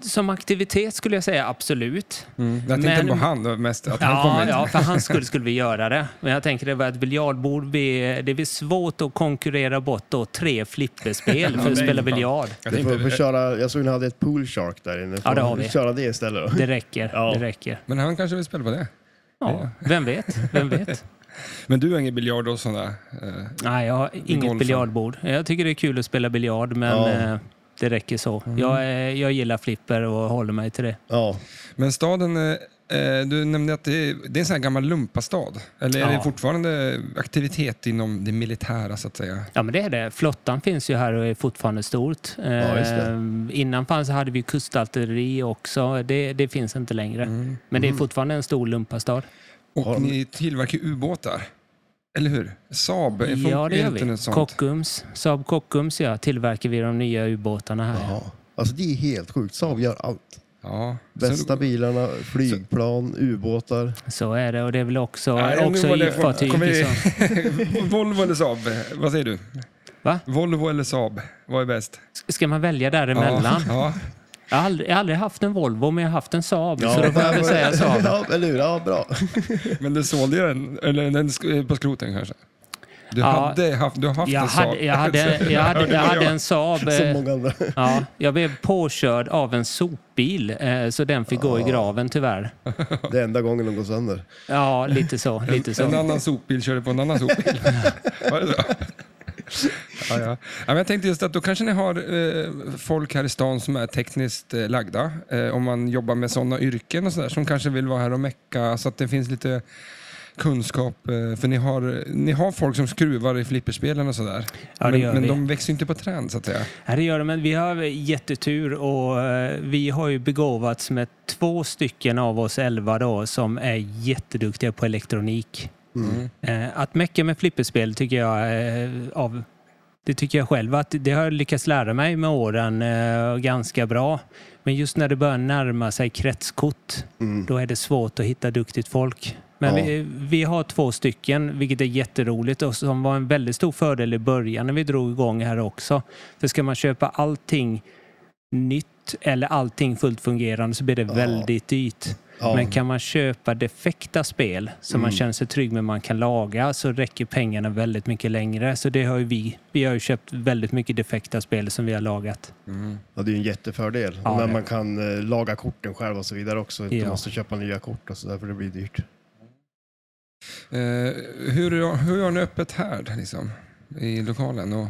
Som aktivitet skulle jag säga absolut. Jag tänkte Men- på han mest, att han Ja, kommer. ja, för hans skull skulle vi göra det. Men jag tänker det var ett biljardbord. blir- Det blir svårt att konkurrera bort då tre flipperspel för att spela biljard. Jag Du får, tänkte, får köra, jag såg ni hade ett pool shark där inne. Ja, det Får har vi. Köra det istället då. Det räcker. Ja. Det räcker. men han kanske vill spela på det. Ja, vem vet? Vem vet? Men du har ingen biljard och sådana? Eh, Nej, jag har inget golfen. biljardbord. Jag tycker det är kul att spela biljard, men Ja. eh, det räcker så. Jag, eh, jag gillar flipper och håller mig till det. Ja, men staden, eh, eh, du nämnde att det är, det är en sån här gammal lumpastad. Eller är Ja. det fortfarande aktivitet inom det militära så att säga? Ja, men det är det. Flottan finns ju här och är fortfarande stort. Ja. Eh, Innan fanns, hade vi kustartilleri också. Det, det finns inte längre. Men det är fortfarande en stor lumpastad. Och Har de- ni tillverkar ubåtar. Eller hur? Saab, Ja, det gör vi. Kockums, Saab Kockums ja, tillverkar vi de nya ubåtarna här. Ja. Alltså det är helt sjukt. Saab gör allt. Ja. Bästa Så- bilarna, flygplan, ubåtar. Så är det och det är väl också, Nej, också var det- fartyg. kommer vi- Som, Volvo eller Saab? Vad säger du? Va? Volvo eller Saab? Vad är bäst? ska man välja däremellan? Ja. Jag, har aldrig, jag har aldrig haft en Volvo men jag har haft en Saab. så då får jag väl säga Saab. Ja, eller hur? Ja, bra. Men du sålde ju den, eller den på skroten kanske? Du, Ja. hade haft, du har haft Jag en Saab. hade, jag, hade, jag, hade, jag hade en Saab. Eh. Ja, jag blev påkörd av en sopbil så så den fick gå i graven tyvärr. Det är enda gången de går sönder. Ja, lite så. Lite En så. annan sopbil körde på en annan sopbil. Var det så? Ja, ja. Men jag tänkte just att då kanske ni har eh, folk här i stan som är tekniskt eh, lagda. Eh, om man jobbar med sådana yrken och sådär som kanske vill vara här och mecka så att det finns lite kunskap. Eh, för ni har, ni har folk som skruvar i flipperspelen och sådär. Ja, men men de växer ju inte på träd så att säga. Ja, det gör det, men vi har jättetur och eh, vi har ju begåvats med två stycken av oss elva då som är jätteduktiga på elektronik. Mm. Eh, Att mecka med flipperspel tycker jag eh, av det tycker jag själv att det har jag lyckats lära mig med åren eh, ganska bra. Men just när det börjar närma sig kretskort, Mm. då är det svårt att hitta duktigt folk. Men Ja. vi, vi har två stycken, vilket är jätteroligt och som var en väldigt stor fördel i början när vi drog igång här också. För ska man köpa allting nytt eller allting fullt fungerande så blir det Ja. väldigt dyrt. Ja. Men kan man köpa defekta spel som man Mm. känner sig trygg med man kan laga så räcker pengarna väldigt mycket längre. Så det har ju vi. Vi har ju köpt väldigt mycket defekta spel som vi har lagat. Mm. Ja, det är ju en jättefördel. Ja, när man kan eh, laga korten själv och så vidare också. Inte Ja. måste köpa nya kort och så där för det blir dyrt. Eh, hur, hur har ni öppet här liksom, i lokalen? Och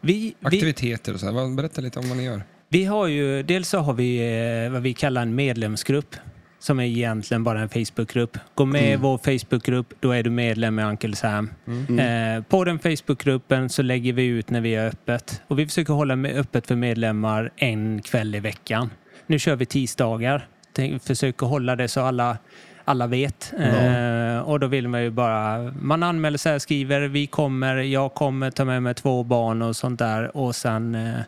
Vi, vi, aktiviteter och så här. Berätta lite om vad ni gör. vi har ju, dels så har vi eh, vad vi kallar en medlemsgrupp som är egentligen bara en Facebookgrupp. Gå med i Mm. vår Facebookgrupp, då är du medlem med Uncle Sam. Mm. Eh, på den Facebookgruppen så lägger vi ut när vi är öppet. Och vi försöker hålla med öppet för medlemmar en kväll i veckan. Nu kör vi tisdagar. Tänk- Försöker hålla det så alla, alla vet. Eh, och då vill man ju bara... Man anmäler sig, skriver vi kommer, jag kommer ta med mig två barn och sånt där. Och sen eh,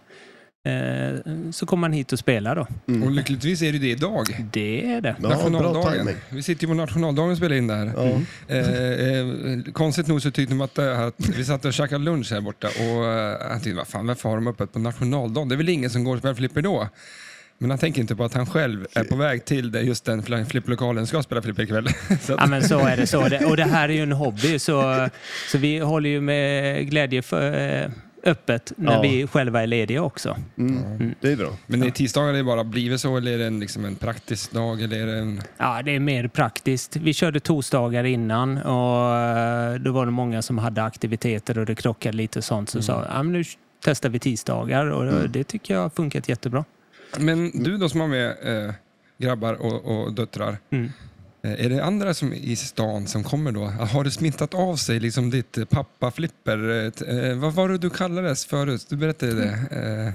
så kommer man hit och spelar då. Mm. Och lyckligtvis är det det idag. Det är det. Ja, Nationaldagen. Vi sitter ju på nationaldagen och spelar in det här. Ja. Eh, eh, konstigt nog så tyckte de att, det- att vi satt och käkade lunch här borta och eh, han tyckte, vad fan, varför har de öppet på nationaldagen? Det är väl ingen som går och spelar flipper då? Men han tänker inte på att han själv är på väg till det, just den fl- flipperlokalen ska spela flipper ikväll. så Ja, men så är det. så. Och det här är ju en hobby, så, så vi håller ju med glädje för, eh, öppet när Ja. vi själva är lediga också. Mm. Det är bra. men är tisdagar det bara blivit så eller är det en, liksom en praktisk dag? Eller är det en... Ja, det är mer praktiskt. Vi körde torsdagar innan och eh, då var det många som hade aktiviteter och det krockade lite och sånt. Så sa ja, men nu testar vi tisdagar och det tycker jag har funkat jättebra. Men du då som har med eh, grabbar och, och döttrar, Mm. Är det andra som i stan som kommer då? Har det smittat av sig liksom ditt eh, pappa-flipper? eh, Eh, vad var det du kallades förut? Du berättade det. Eh,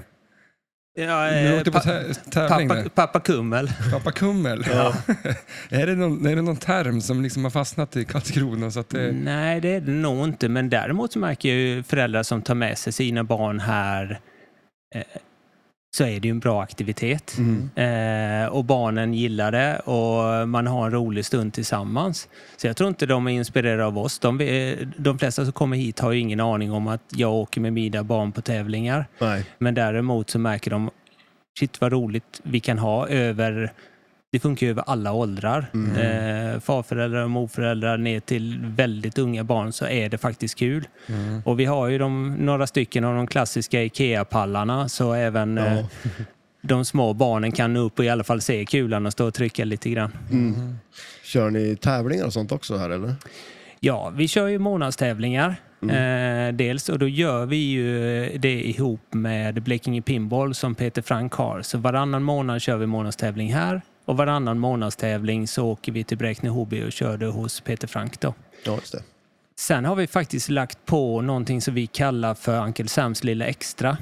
Ja, du eh, åkte på pa- tävling pappa, där. pappa Kummel. Pappa Kummel. är, det någon, är det någon term som liksom har fastnat i Karlskrona? Så att det, Nej, det är det nog inte. Men däremot så märker jag ju föräldrar som tar med sig sina barn här eh, så är det ju en bra aktivitet. Mm. Eh, och barnen gillar det och man har en rolig stund tillsammans. Så jag tror inte de är inspirerade av oss. De, eh, de flesta som kommer hit har ju ingen aning om att jag åker med mina barn på tävlingar. Nej. Men däremot så märker de, shit vad roligt vi kan ha över, det funkar ju över alla åldrar. Mm. Eh, farföräldrar och morföräldrar ner till väldigt unga barn så är det faktiskt kul. Mm. Och vi har ju de, några stycken av de klassiska IKEA-pallarna så även Ja. eh, de små barnen kan upp och i alla fall se kulan och stå och trycka lite grann. Mm. Kör ni tävlingar och sånt också här eller? Ja, vi kör ju månadstävlingar. Eh, dels och då gör vi ju det ihop med Blekinge Pinball som Peter Frank har. Så varannan månad kör vi månadstävling här och varannan månadstävling så åker vi till Bräkne Hobby och kör det hos Peter Frank då. Ja, just det. Sen har vi faktiskt lagt på någonting som vi kallar för Uncle Sams lilla extra.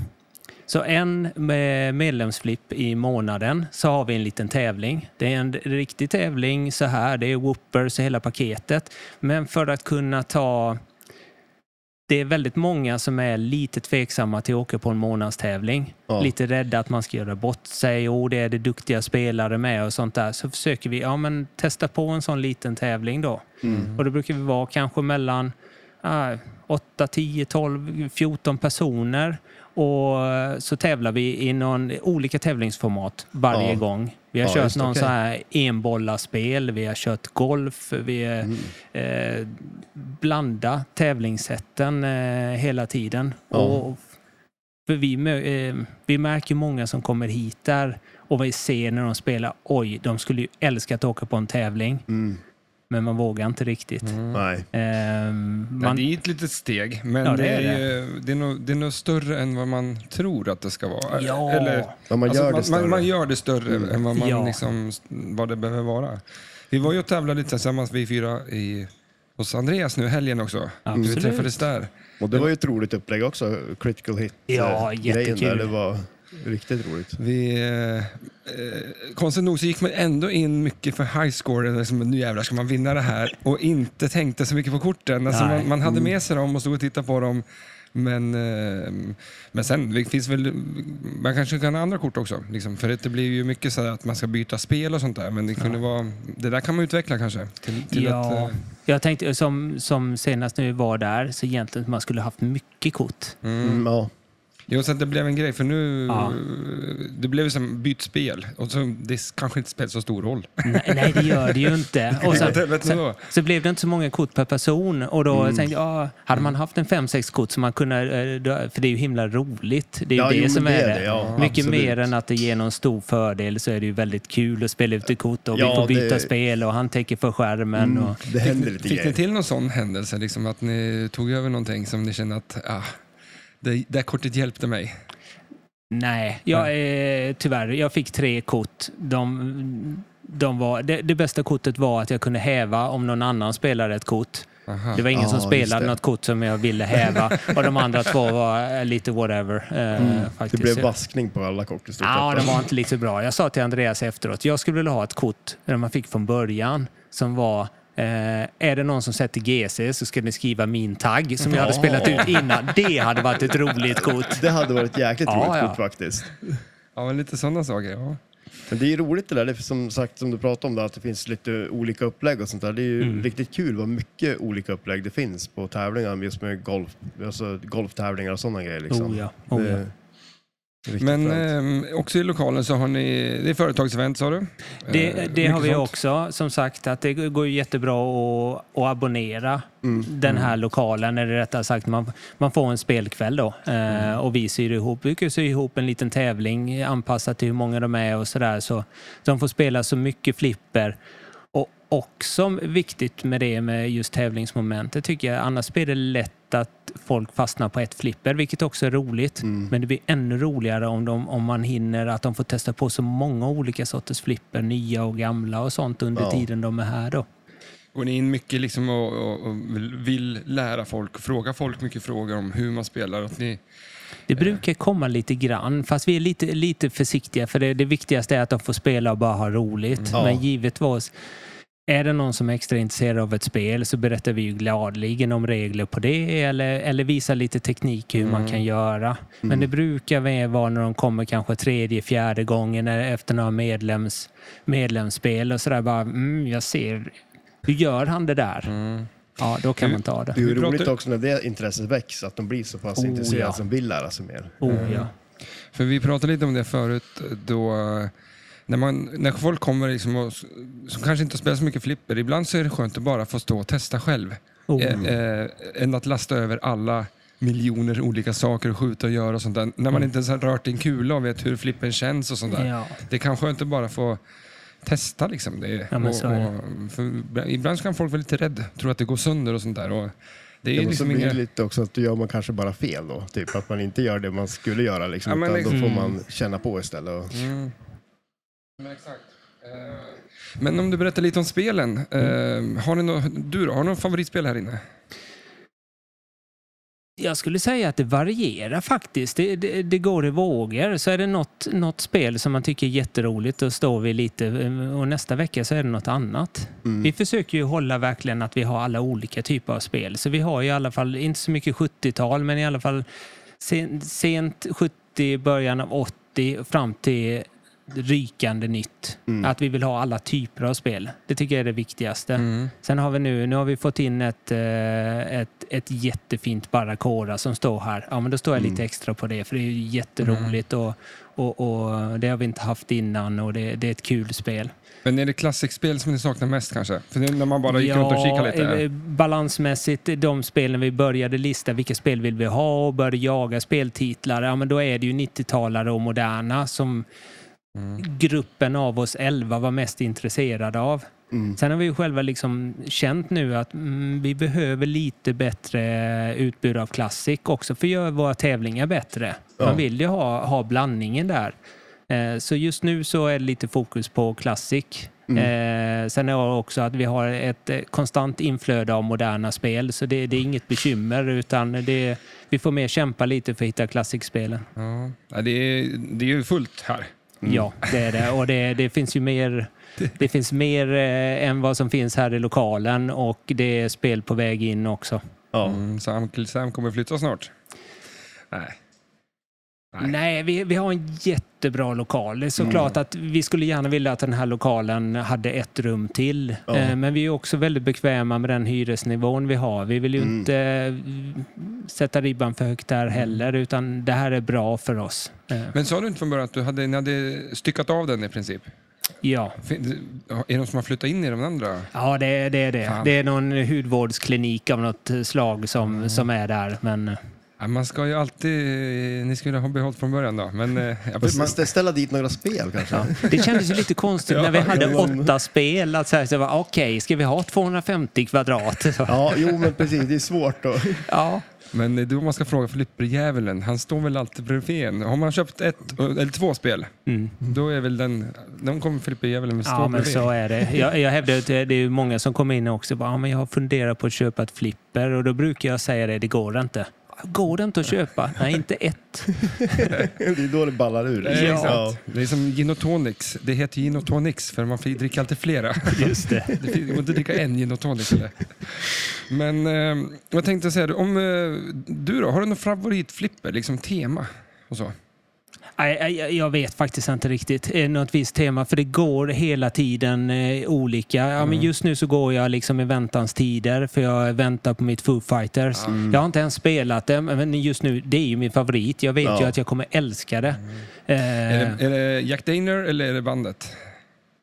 Så en med medlemsflipp i månaden så har vi en liten tävling. Det är en riktig tävling så här, det är whoopers och hela paketet. Men för att kunna ta det är väldigt många som är lite tveksamma till att åka på en månadstävling. Ja. Lite rädda att man ska göra bort sig och det är det duktiga spelare med och sånt där. Så försöker vi ja, men testa på en sån liten tävling då. Mm. Och då brukar vi vara kanske mellan ah, 8, 10, 12, 14 personer. Och så tävlar vi i någon, olika tävlingsformat varje Ja. gång. Vi har Ja, kört någon okej. så här enbollarspel, vi har kört golf, vi Mm. eh, blanda tävlingssätten eh, hela tiden. Ja. Och, vi, eh, vi märker många som kommer hit där och vi ser när de spelar, oj, de skulle ju älska att åka på en tävling. Mm. Men man vågar inte riktigt. Nej. Ehm, man, det är ett litet steg, men Ja, det, det är ju- det, är nog, det är nog större än vad man tror att det ska vara. Ja. Eller, Ja, man alltså, gör det man, större. man, man gör det större Mm. än vad, man Ja. liksom, vad det behöver vara. Vi var ju och tävlade lite tillsammans, vi fyra, i, hos Andreas nu helgen också. Absolut. Vi träffades där. Och det var ju ett roligt upplägg också, critical hit. Ja, eh, jättekul. Där. Det var riktigt roligt. Vi, eh, konstigt nog så gick man ändå in mycket för high score, liksom, nu jävlar ska man vinna det här, och inte tänkte så mycket på korten. Alltså, man, man hade med sig dem och stod och tittade på dem. Men, eh, men sen det finns väl, man kanske kan ha andra kort också. Liksom, för det blir ju mycket så här att man ska byta spel och sånt där. Men det, kunde vara, det där kan man utveckla kanske. Till, till ja, att, eh, jag tänkte som, som senast när vi var där, så egentligen att man skulle haft mycket kort. Mm, ja. Jo, så att det blev en grej, för nu... Ja. Det blev som byt spel. Och så, det kanske inte spelar så stor roll. Nej, nej, det gör det ju inte. Och sen, sen, då. så blev det inte så många kort per person. Och då Mm. tänkte jag, ja, hade man haft en fem sex kort som man kunde, eh, för det är ju himla roligt. Det är ju Ja, det jo, som det är det. det, ja, Mycket absolut. mer än att det ger någon stor fördel så är det ju väldigt kul att spela ut kort och Ja, vi får byta det- spel och han täcker för skärmen. Mm, Och, det händer Fick, lite fick ni grejer. till någon sån händelse, liksom att ni tog över någonting som ni kände att ah, det, det här kortet hjälpte mig? nej, jag, eh, tyvärr, jag fick tre kort. De, de var, det, det bästa kortet var att jag kunde häva om någon ann spelade ett kort. Aha. Det var ingen Ja, som spelade det. något kort som jag ville häva och de andra två var eh, lite whatever. eh, Det faktiskt. blev vaskning på alla kort i stort Ja, sett. de var inte lika bra. Jag sa till Andreas efteråt, jag skulle vilja ha ett kort som man fick från början som var är det någon som sätter GC så ska ni skriva min tagg som jag hade spelat ut innan. Det hade varit ett roligt kort. Det hade varit ett jäkligt Ja, roligt ja. kort faktiskt. Ja, men lite sådana saker. Ja. Men det är roligt det där, det är som sagt som du pratade om, då, att det finns lite olika upplägg och sånt där. Det är ju Mm. riktigt kul vad mycket olika upplägg det finns på tävlingar just med golf, alltså golftävlingar och sådana grejer. Liksom. Oh ja, oh Det ja. riktigt Men eh, också i lokalen så har ni, det är företagsevent sa du? Det, Eh, det har vi sånt. också. Som sagt, att det går jättebra att, att abonnera Mm. den här lokalen. Eller rättare sagt, man, man får en spelkväll då. Eh, och vi syr ihop, vi brukar sy ihop en liten tävling anpassat till hur många de är och sådär. Så de får spela så mycket flipper. Och också viktigt med det med just tävlingsmomentet tycker jag. Annars blir det lätt att folk fastnar på ett flipper, vilket också är roligt. Mm. Men det blir ännu roligare om, de, om man hinner att de får testa på så många olika sorters flipper, nya och gamla och sånt under Ja. tiden de är här då. Går ni in mycket liksom och, och, och vill- lära folk, fråga folk mycket frågor om hur man spelar? Att ni, Det brukar komma lite grann, fast vi är lite, lite försiktiga för det, det viktigaste är att de får spela och bara ha roligt. Ja. Men givetvis, är det någon som är extra intresserad av ett spel så berättar vi ju gladeligen om regler på det eller, eller visar lite teknik hur man kan göra. Men det brukar vara när de kommer kanske tredje, fjärde gången eller efter några medlems, medlemsspel och sådär bara, mm, jag ser, hur gör han det där? Ja, då kan man ta det. Det är ju roligt pratar- också när det intresset väcks, att de blir så pass Oh, intresserade ja. som vill lära sig mer. Oh, ja. För vi pratade lite om det förut då när, man, när folk kommer liksom och, som kanske inte spelar så mycket flipper, ibland så är det skönt att bara få stå och testa själv. Oh. Eh, eh, än att lasta över alla miljoner olika saker och skjuta och göra och sånt där. När man inte ens har rört en kula och vet hur flippen känns och sånt där. Ja. Det är kanske inte bara få testa liksom. Det. Ja, men och, så är det. och, för ibland kan folk vara lite rädda, tro att det går sönder och sånt där. Och det är Ja, men så liksom blir det inga... lite också att då gör man kanske bara fel då. Typ att man inte gör det man skulle göra liksom. Ja, men utan då liksom- får man känna på istället. Och... Mm. Men, exakt. Eh, Men om du berättar lite om spelen. Mm. Eh, har ni nå- du då, har du någon favoritspel här inne? Jag skulle säga att det varierar faktiskt. Det, det, det går i vågor. Så är det något, något spel som man tycker är jätteroligt, då står vi lite och nästa vecka så är det något annat. Vi försöker ju hålla verkligen att vi har alla olika typer av spel. Så vi har i alla fall, inte så mycket 70-tal, men i alla fall sen, sent 70, början av 80 fram till rykande nytt. Att vi vill ha alla typer av spel. Det tycker jag är det viktigaste. Sen har vi nu, nu har vi fått in ett, eh, ett, ett jättefint Barracuda som står här. Ja, men då står jag lite extra på det för det är ju jätteroligt och, och, och det har vi inte haft innan och det, det är ett kul spel. Men är det klassikspel som ni saknar mest kanske? För det, när man bara gick runt och kikade lite. eh, balansmässigt, de spelen vi började lista, vilka spel vill vi ha och började jaga speltitlar, ja men då är det ju 90-talare och moderna som gruppen av oss 11 var mest intresserade av. Sen har vi ju själva liksom känt nu att mm, vi behöver lite bättre utbud av klassik också för att göra våra tävlingar bättre. Man vill ju ha, ha blandningen där. Eh, Så just nu så är det lite fokus på klassik. Eh, sen är det också att vi har ett eh, konstant inflöde av moderna spel så det, det är inget bekymmer utan det, vi får mer kämpa lite för att hitta klassikspelen. Ja. Ja, det, är, det är ju fullt här. Ja, det är det. Och det, det finns ju mer, det finns mer eh, än vad som finns här i lokalen och det är spel på väg in också. Ja. Mm, så Uncle Sam kommer flytta snart? Nej. Nej. Nej, vi, vi har en jättebra lokal. Det är såklart att vi skulle gärna vilja att den här lokalen hade ett rum till. Ja. Eh, Men vi är också väldigt bekväma med den hyresnivån vi har. Vi vill ju Mm. inte eh, sätta ribban för högt där heller, utan det här är bra för oss. Eh, Men sa du inte från början att du hade, ni hade styckat av den i princip? Ja, Är det någon som har flyttat in i de andra? ja det, det är det. Fan. Det är någon hudvårdsklinik av något slag som, som är där. Men Ja, man ska ju alltid... Ni skulle ha behållit från början då. Men, eh, ja, Men man, stä- ställa dit några spel kanske? det kändes ju lite konstigt när vi hade ja. åtta spel. Att säga så var, okej, ska vi ha 250 kvadrat? Ja, jo men precis. Det är svårt då. Ja. men då man ska fråga flipperjävulen, han står väl alltid bredvid en. Har man köpt ett, eller två spel, Mm. då är väl den... De kommer flipperjävulen stå Ja, men bredvid. så är det. Jag, jag hävdar att det är ju många som kommer in och också bara, ja, men jag har funderat på att köpa ett flipper och då brukar jag säga det, det går inte. Går det inte att köpa? Nej, inte ett. Det är då det ballar ur. Ja. Exakt. Det är som gin och tonics. Det heter gin och tonics för man får dricka alltid flera. Just det. Det går inte dricka en gin och tonic. Eller? Men eh, vad tänkte jag säga? Om, eh, du då, har du någon favoritflipper? Liksom tema och så? Nej, jag vet faktiskt inte riktigt eh, något visst tema för det går hela tiden eh, olika. Ja, men just nu så går jag liksom i väntans tider för jag väntar på mitt Foo Fighters. Jag har inte ens spelat det men just nu det är ju min favorit. Jag vet Ja. ju att jag kommer älska det. Eh, Är, det är det Jack Daner eller är det bandet?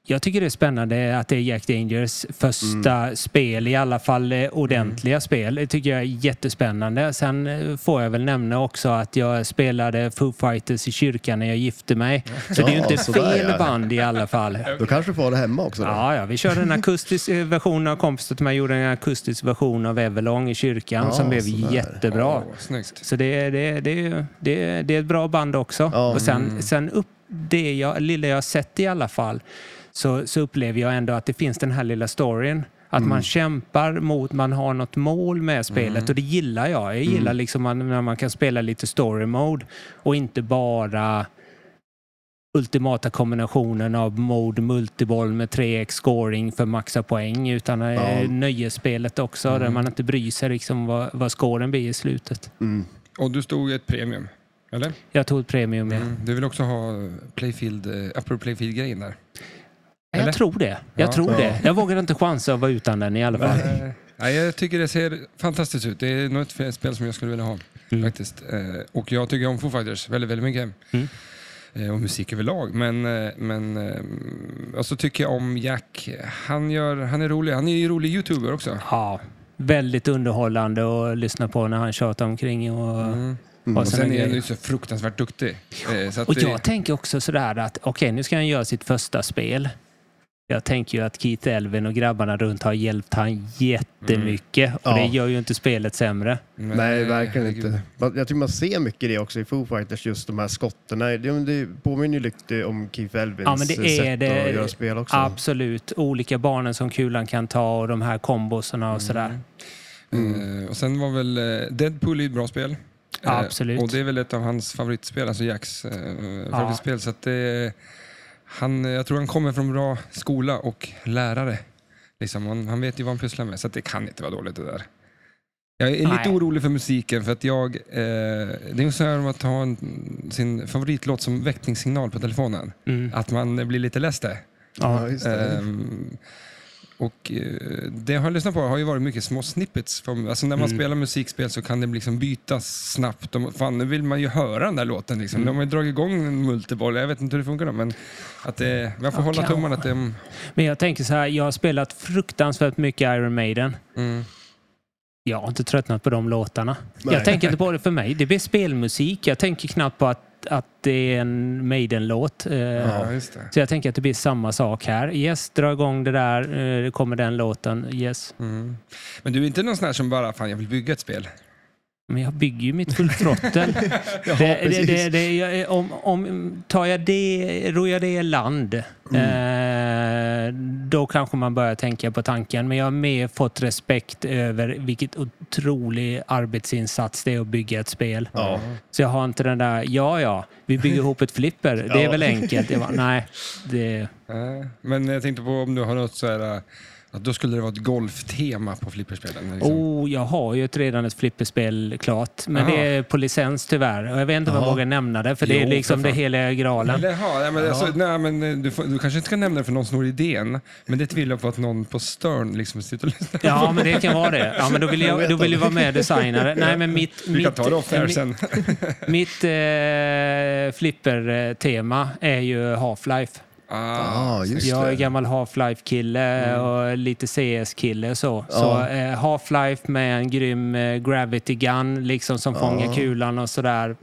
Jag tycker det är spännande att det är Jack Dangers första spel, i alla fall eh, ordentliga spel. Det tycker jag är jättespännande. Sen eh, får jag väl nämna också att jag spelade Foo Fighters i kyrkan när jag gifte mig. Så det är ju Ja, inte fel ja. band i alla fall. Då kanske du får det hemma också då? Ja, ja, vi körde en akustisk eh, version av kompisar till mig gjorde en akustisk version av Everlong i kyrkan Ja, som blev sådär. jättebra. Snyggt. Så det, det, det, det, det är ett bra band också. Ja. Och sen, sen upp det jag, lilla jag har sett i alla fall så, så upplever jag ändå att det finns den här lilla storyn. Att man kämpar mot, man har något mål med spelet och det gillar jag. Jag gillar liksom man, när man kan spela lite story mode och inte bara ultimata kombinationen av mode multiboll med 3x scoring för maxa poäng utan Ja. ja. nöjesspelet också där man inte bryr sig liksom vad, vad scoren blir i slutet. Mm. Och du stod i ett premium, eller? Jag tog ett premium, ja. Mm. Du vill också ha Playfield, Upper Playfield-grejen där? Eller? Jag tror det. Jag Ja. tror Ja. det. Jag vågar inte chansa att vara utan den i alla fall. Nej, jag tycker det ser fantastiskt ut. Det är nog ett spel som jag skulle vilja ha. Mm. faktiskt. Eh, och jag tycker om Foo Fighters väldigt, väldigt mycket. Mm. Eh, och musik överlag. Men, eh, men och så tycker jag om Jack. Han, gör, han är rolig. Han är ju rolig youtuber också. Ja, väldigt underhållande att lyssna på när han tjatar omkring. Och, Mm. Mm. och Och såna sen är han ju så fruktansvärt duktig. Eh, så Och det- jag tänker också sådär att okej, nu ska han göra sitt första spel. Jag tänker ju att Keith Elvin och grabbarna runt har hjälpt han jättemycket. Och Ja. det gör ju inte spelet sämre. Nej, eh, verkligen inte. Jag tycker man ser mycket det också i Foo Fighters, just de här skotten. Nej, Det, påminner ju lite om Keith Elvins Ja, men det är sätt det. att göra spel också. Absolut. Olika banan som kulan kan ta och de här kombosarna och sådär. Mm. Eh, och sen var väl eh, Deadpool ett bra spel. Ja, Eh, absolut. Och det är väl ett av hans favoritspel, alltså Jacks eh, favoritspel. Så att det, han, jag tror han kommer från bra skola och lärare. Liksom, han, han vet ju vad han pysslar med, så att det kan inte vara dåligt det där. Jag är lite Nej. orolig för musiken, för att jag... Eh, det är så här om att ha en, sin favoritlåt som väckningssignal på telefonen. Mm. Att man blir lite less det. Ja, just det. Ehm, och eh, det jag har lyssnat på har ju varit mycket små snippets. Från, alltså när man Mm. spelar musikspel så kan det liksom bytas snabbt. Och, fan, nu vill man ju höra den där låten. Liksom. De har ju dragit igång en multiboll. Jag vet inte hur det funkar då, men att det, jag får Ja, hålla tummarna att det... Men jag tänker så här, jag har spelat fruktansvärt mycket Iron Maiden. Mm, Jag har inte tröttnat på de låtarna. Nej. Jag tänker inte på det för mig. Det blir spelmusik. Jag tänker knappt på att, att det är en Maiden-låt. Eh, ja. Så jag tänker att det blir samma sak här. Yes, dra igång det där. eh, Det kommer den låten. Yes. Mm. Men du är inte någon sån här som bara, fan jag vill bygga ett spel. Men jag bygger ju mitt full throttle. det, det, om, om, tar jag det, ror jag det i land, eh, då kanske man börjar tänka på tanken. Men jag har mer fått respekt över vilket otrolig arbetsinsats det är att bygga ett spel. Ja. Så jag har inte den där, ja ja, vi bygger ihop ett flipper, det är Ja. väl enkelt. Jag bara, nej, det... Men jag tänkte på om du har något så här... Att då skulle det vara ett golftema på flipperspelen. Liksom. Oh, jag har ju ett, redan ett flipperspel klart. Men Aha. det är på licens tyvärr. Och jag vet inte om jag vågar nämna det, för det är Jo, liksom för det heliga graalen. Eller, ja, alltså, nej, men eh, du, får, du kanske inte ska nämna det för någon snor idén, men det tvivlar jag på att någon på Stern liksom sitter och lyssnar. Ja, men det kan vara det. Ja, men då vill jag, då vill jag vara med och designa det. Nej, men mitt, Vi kan mitt, ta det off mitt, sen. mitt eh, flipper-tema är ju Half-Life. Ah, just Jag är det. gammal Half-Life-kille och lite CS-kille så. Så eh, Half-Life med en grym eh, Gravity Gun liksom som fångar kulan och sådär.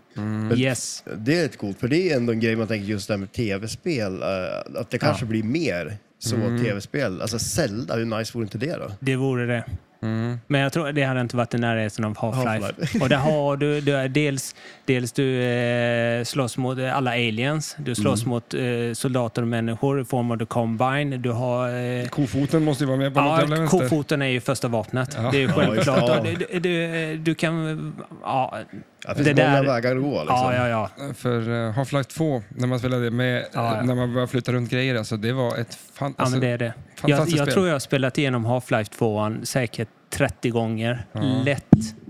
Yes. Det är rätt coolt, för det är ändå en grej man tänker just det här med tv-spel, eh, att det kanske blir mer så tv-spel. Alltså Zelda, hur nice vore inte det då? Det vore det. Mm. Men jag tror det hade inte varit i närheten av Half-Life. Half-Life. och där har du, du är dels, dels du eh, slåss mot alla aliens, du slåss mot eh, soldater och människor i form av The Combine. Du har... Eh, Kofoten måste ju vara med på något Ja, jävla vänster. kofoten är ju första vapnet. Ja. Det är ju Ja, självklart. det. Du, du, du kan... Ja, Ja, det finns Det många där- vägar att gå liksom. ja, ja. ja. För uh, Half-Life 2, när man spelade med, Ja, ja. när man började flytta runt grejer, alltså, det var ett fan, ja alltså, men det är det. Jag, jag tror jag har spelat igenom Half-Life 2 säkert 30 gånger. Ja. Lätt.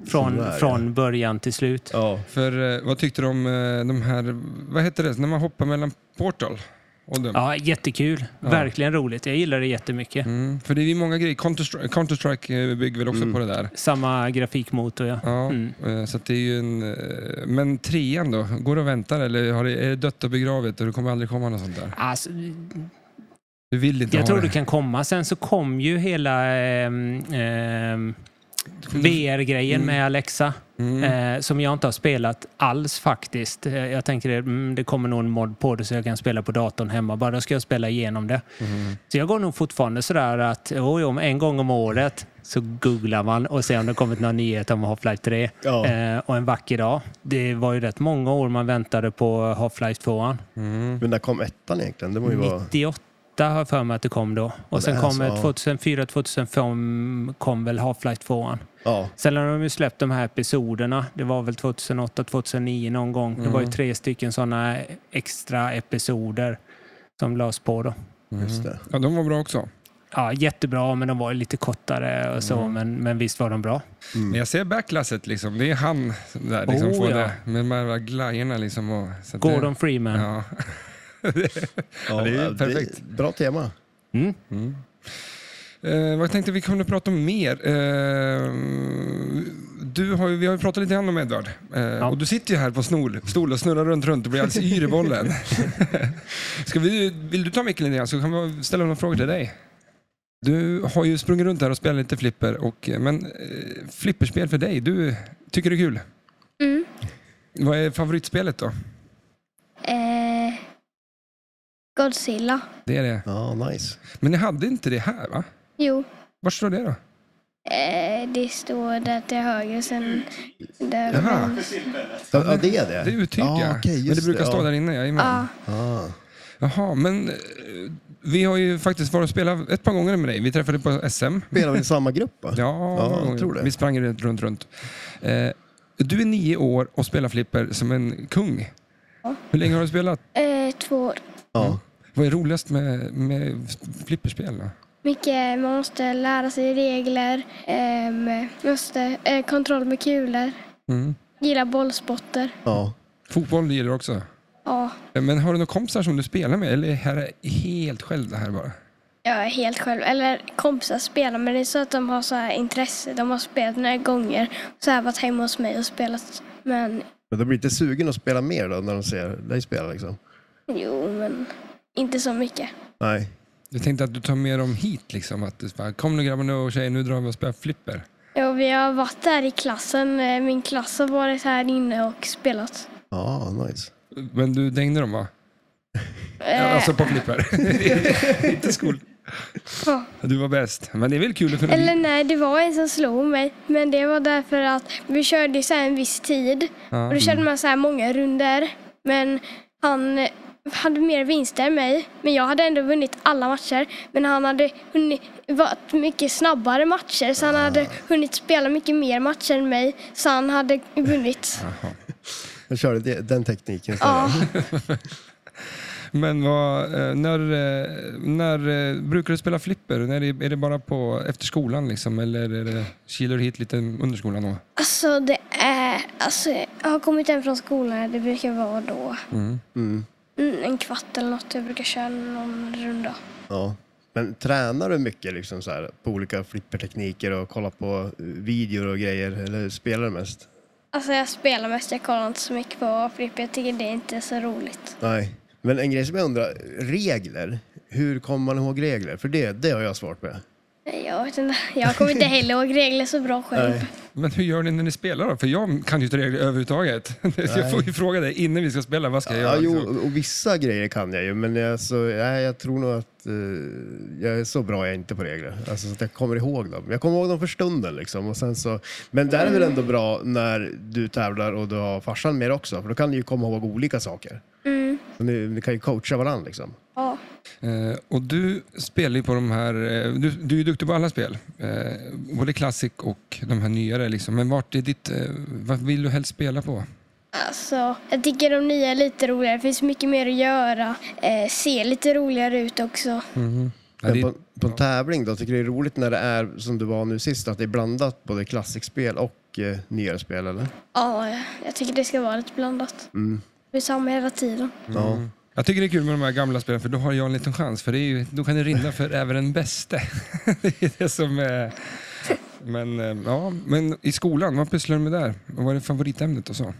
Från, Sådär, ja. från början till slut. Ja. För eh, vad tyckte du om eh, de här, vad heter det, när man hoppar mellan Portal? Ja, jättekul. Ja. Verkligen roligt. Jag gillar det jättemycket. Mm, för det är ju många grejer, Counter-Strike, Counter-Strike eh, bygger väl också Mm. på det där. Samma grafikmotor, ja. Ja, Mm. så att det är ju en... Men trean då? Går det och väntar eller har det, är det dött och begravet och det kommer aldrig komma något sånt där? Alltså, du vill inte jag ha tror det. du kan komma. Sen så kom ju hela eh, eh, VR-grejen mm. med Alexa. Mm. Eh, som jag inte har spelat alls faktiskt. Eh, jag tänker mm, det kommer nog en mod på det så jag kan spela på datorn hemma. Bara då ska jag spela igenom det. Mm. Så jag går nog fortfarande sådär att oh, om en gång om året så googlar man och ser om det kommit några nyheter om Half-Life 3. Ja. Eh, och en vacker dag. Det var ju rätt många år man väntade på Half-Life 2. Mm. Men när kom ettan egentligen? Det var ju 98. 2008 har jag för mig att det kom då. Och sen alltså, kom eh, 2004-2005 kom väl Half-Life 2. Ja. Sen har de ju släppt de här episoderna. Det var väl 2008-2009 någon gång. Mm. Det var ju mm. tre stycken sådana extra episoder som lades på då. Mm. Ja, de var bra också. Ja, jättebra, men de var ju lite kortare och så, mm. men, men visst var de bra. Mm. Jag ser backlasset, liksom. det är han där, liksom, oh, ja. det, med de här glajjorna. Liksom, och, Gordon det, Freeman. Ja. Ja, det är ju ja, perfekt. bra tema. Mm. Mm. Eh, vad tänkte vi kunde prata om mer? Eh, du har ju, vi har ju pratat lite grann om Edvard. Eh, Och du sitter ju här på snol, stol och snurrar runt, runt och blir alldeles yr i bollen. Ska vi, vill du ta micken lite grann så kan vi ställa några frågor till dig. Du har ju sprungit runt här och spelat lite flipper, och, men eh, flipperspel för dig, du tycker det är kul? Mm. Vad är favoritspelet då? Eh, Godzilla. Det är det. Ja, nice. Men ni hade inte det här va? Jo, Var står det då? eh, det står där till höger sen där Jaha. Ja, ja, det är det? Det är uttyg ja. ja. okej, Men just det brukar stå ja. där inne. Ja, Ah. Jaha, men eh, vi har ju faktiskt varit och spelat ett par gånger med dig. Vi träffade på SM. Spelar vi i samma grupp va? Ja, Ja, jag tror det. vi sprang runt, runt, runt. Eh, du är nio år och spelar flipper som en kung. Ja. Hur länge har du spelat? Eh, två år. Ja. Vad är roligast med, med flipperspel? Då? Mycket, man måste lära sig regler, ehm, måste, eh, kontroll med kulor, Mm. gilla bollspotter. ja. Fotboll gillar du också? Ja, Eh, Men har du några kompisar som du spelar med eller är det helt själv det här bara? jag är helt själv. Eller kompisar spelar, men det är så att de har så här intresse. De har spelat några gånger, så varit hemma hos mig och spelat. Men Men de blir inte sugen att spela mer då när de ser dig spela liksom? jo, men inte så mycket. Nej. Jag tänkte att du tar med dem hit liksom. Att du bara, Kom nu grabbar nu och tjejer, nu drar vi och spelar flipper. Jo, vi har varit där i klassen. Eh, Min klass har varit här inne och spelat. Ja, nice. Men du dängde dem va? Eh, Alltså på flipper. Inte skol. ja. Du var bäst. Men det är väl kul att kunna... Eller nej, det var en som slog mig. Men det var därför att vi körde så här en viss tid. Ja. Och då körde man så här många runder. Men han hade mer vinster än mig. Men jag hade ändå vunnit alla matcher. Men han hade hunnit, varit mycket snabbare matcher. Så han hade hunnit spela mycket mer matcher än mig. Så han hade vunnit. Jag körde den tekniken Ja. Men vad, eh, när, eh, när eh, brukar du spela flipper? När är, är det bara på, efter skolan liksom? Eller är det, kilar du hit lite under skolan då? alltså det är... Alltså, jag har kommit hem från skolan. Det brukar vara då Mm. Mm. Mm, en kvart eller något. Jag brukar köra någon runda. Ja. Men tränar du mycket liksom så här, på olika flippertekniker och kollar på eh, videor och grejer? Eller spelar du mest? Alltså jag spelar mest, jag kollar inte så mycket på flipper. Jag tycker det är inte så roligt. Nej. Men en grej som jag undrar, regler. Hur kommer man ihåg regler? För det, det har jag svårt med. Jag vet inte, jag kommer inte heller ihåg regler så bra själv. Nej. Men hur gör ni när ni spelar då? För jag kan ju inte regler överhuvudtaget. Jag får ju fråga dig innan vi ska spela, vad ska jag Ja, göra? jo, liksom? och vissa grejer kan jag ju, men alltså, nej, jag tror nog att eh, jag är så bra jag är inte på regler. Alltså, så att jag kommer ihåg dem. Jag kommer ihåg dem för stunden. Liksom, och sen så, men där är väl ändå bra när du tävlar och du har farsan med också, för då kan ni ju komma ihåg olika saker. Mm, ni, ni kan ju coacha varandra. Liksom. ja. Eh, och du spelar ju på de här, eh, du, du är ju duktig på alla spel. Eh, både Classic och de här nyare liksom. Men vart är ditt, eh, vad vill du helst spela på? Alltså, jag tycker de nya är lite roligare. Det finns mycket mer att göra. Eh, ser lite roligare ut också. Ja, Men det, på, på en tävling då, tycker du det är roligt när det är som det var nu sist, att det är blandat både klassikspel och eh, nyare spel? Eller? Ja, jag tycker det ska vara lite blandat. Mm. Det är samma hela tiden. Ja. Jag tycker det är kul med de här gamla spelen för då har jag en liten chans. För det är ju, då kan det rinna för även den bäste. det är det som är... Men, eh, ja, men i skolan, vad pysslar du med där? Vad är favoritämnet och så?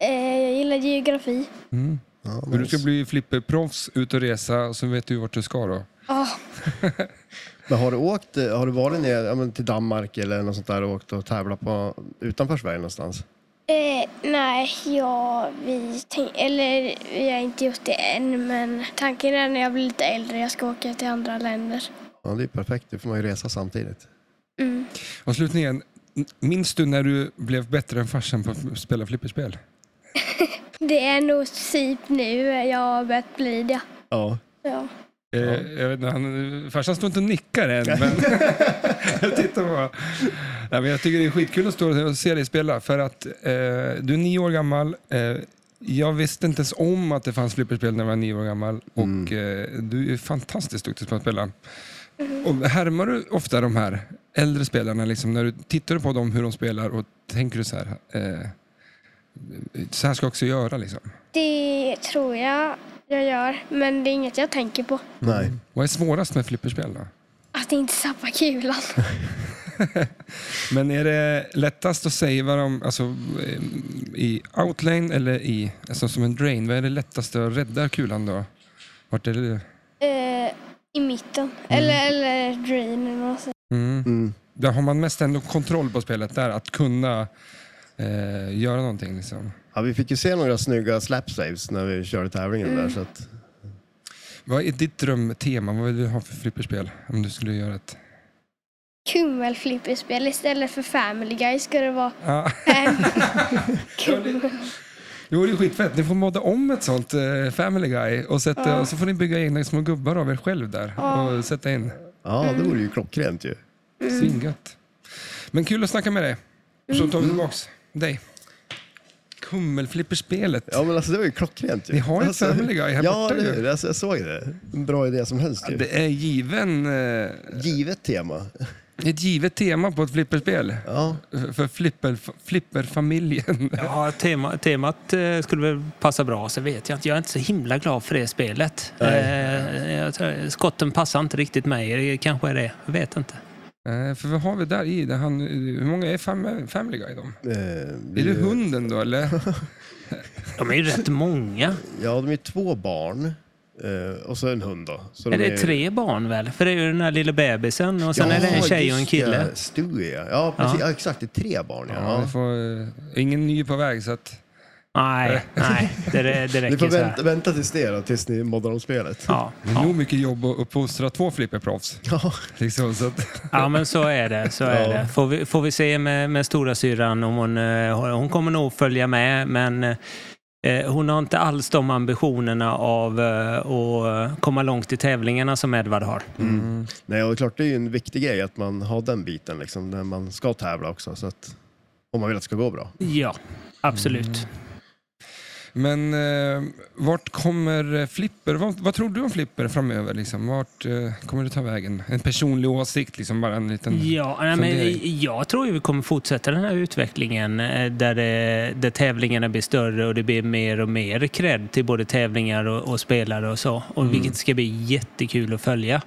Eh, jag gillar geografi. Mm. Ja, För du ska bli flipperproffs, ut och resa och så vet du vart du ska då. Ja, Men har du åkt, eh, har du varit ner ja, men till Danmark eller något sånt där och åkt och tävlat på, utanför Sverige någonstans? Eh, nej, ja, vi tänk, eller vi har inte gjort det än, men tanken är när jag blir lite äldre, jag ska åka till andra länder. Ja, det är perfekt. Då får man ju resa samtidigt. Mm. Och slutligen, minns du när du blev bättre än farsan på att spela flipperspel? Det är nog typ nu jag har börjat bli det. Ja. Ja. Eh, jag vet inte, han, farsan står inte och nickar än, men jag tittar på. Nej, men jag tycker det är skitkul att stå och se dig spela för att eh, du är nio år gammal. Eh, jag visste inte ens om att det fanns flipperspel när jag var nio år gammal och eh, du är fantastiskt duktig på att spela. Och härmar du ofta de här äldre spelarna, liksom, när du tittar på dem hur de spelar och tänker du så här, eh, så här ska jag också göra liksom? Det tror jag jag gör, men det är inget jag tänker på. Nej. Vad är svårast med flipperspel då? Att inte tappa kulan. Men är det lättast att savea dem alltså, eh, i outlane eller i, alltså som en drain? Vad är det lättaste att rädda kulan då? Vart är det? Eh, I mitten. Eller, eller drain eller vad säger. Mm. Mm. Där har man mest ändå kontroll på spelet där, att kunna eh, göra någonting. Liksom. Ja, vi fick ju se några snygga slap saves när vi körde tävlingen där. Så att, Vad är ditt drömtema? Vad vill du ha för flipperspel? Om du skulle göra ett... Kummelflipperspel istället för Family Guy ska det vara. Ja. Fam- Kummel. Det vore ju skitfett. Ni får modda om ett sånt eh, Family Guy och, sätta, och så får ni bygga egna små gubbar av er själv där och sätta in. Ja, det vore ju klockrent ju. Svingött. Men kul att snacka med dig. Så tar vi tillbaks dig. Kummelflipperspelet. Ja, men alltså det var ju klockrent ju. Vi har ett alltså, Family Guy här Ja, borta det, ju. är- alltså, jag såg det. En bra idé som helst ju. Det är given, eh, Givet tema. ett givet tema på ett flipperspel. Ja, För flipper, flipperfamiljen. Ja, tema, temat eh, skulle väl passa bra, så vet jag inte. Jag är inte så himla glad för det spelet. Eh, jag skotten passar inte riktigt mig. Det kanske är det. Jag vet inte. Eh, För vad har vi där i? Det han, hur många är fam, Family Guy då? eh, Är det hunden då eller? De är ju rätt många. Ja, de är två barn. Eh, och så en hund då. Så Är de det tre barn väl? För det är ju den här lilla bebisen och sen Ja, är det en tjej och en kille. det. Stewie, ja. Ja, precis. Ja. exakt. Det är tre barn. Ja. Ja, vi får, eh, ingen ny på väg så att... Nej, nej, det, det Ni räcker får så här. vänta, vänta tills det då, tills ni moddar om spelet. Ja, Det är ja. nog mycket jobb att uppfostra två flipperproffs. Ja. Liksom, så att, ja, men så är det. Så är Ja. det. Får, vi, får vi se med, med stora syran om hon, eh, hon kommer nog följa med, men eh, hon har inte alls de ambitionerna av eh, att komma långt i tävlingarna som Edvard har. Nej, och det är klart det är ju en viktig grej att man har den biten liksom, när man ska tävla också. Så att, om man vill att det ska gå bra. Ja, absolut. Men eh, vart kommer eh, Flipper, vad, vad tror du om Flipper framöver? Liksom? Vart eh, kommer det ta vägen? En personlig åsikt, liksom, bara en liten... Ja, nej, men jag tror ju vi kommer fortsätta den här utvecklingen eh, där, det, där tävlingarna blir större och det blir mer och mer cred till både tävlingar och, och spelare och så. Och Vilket ska bli jättekul att följa.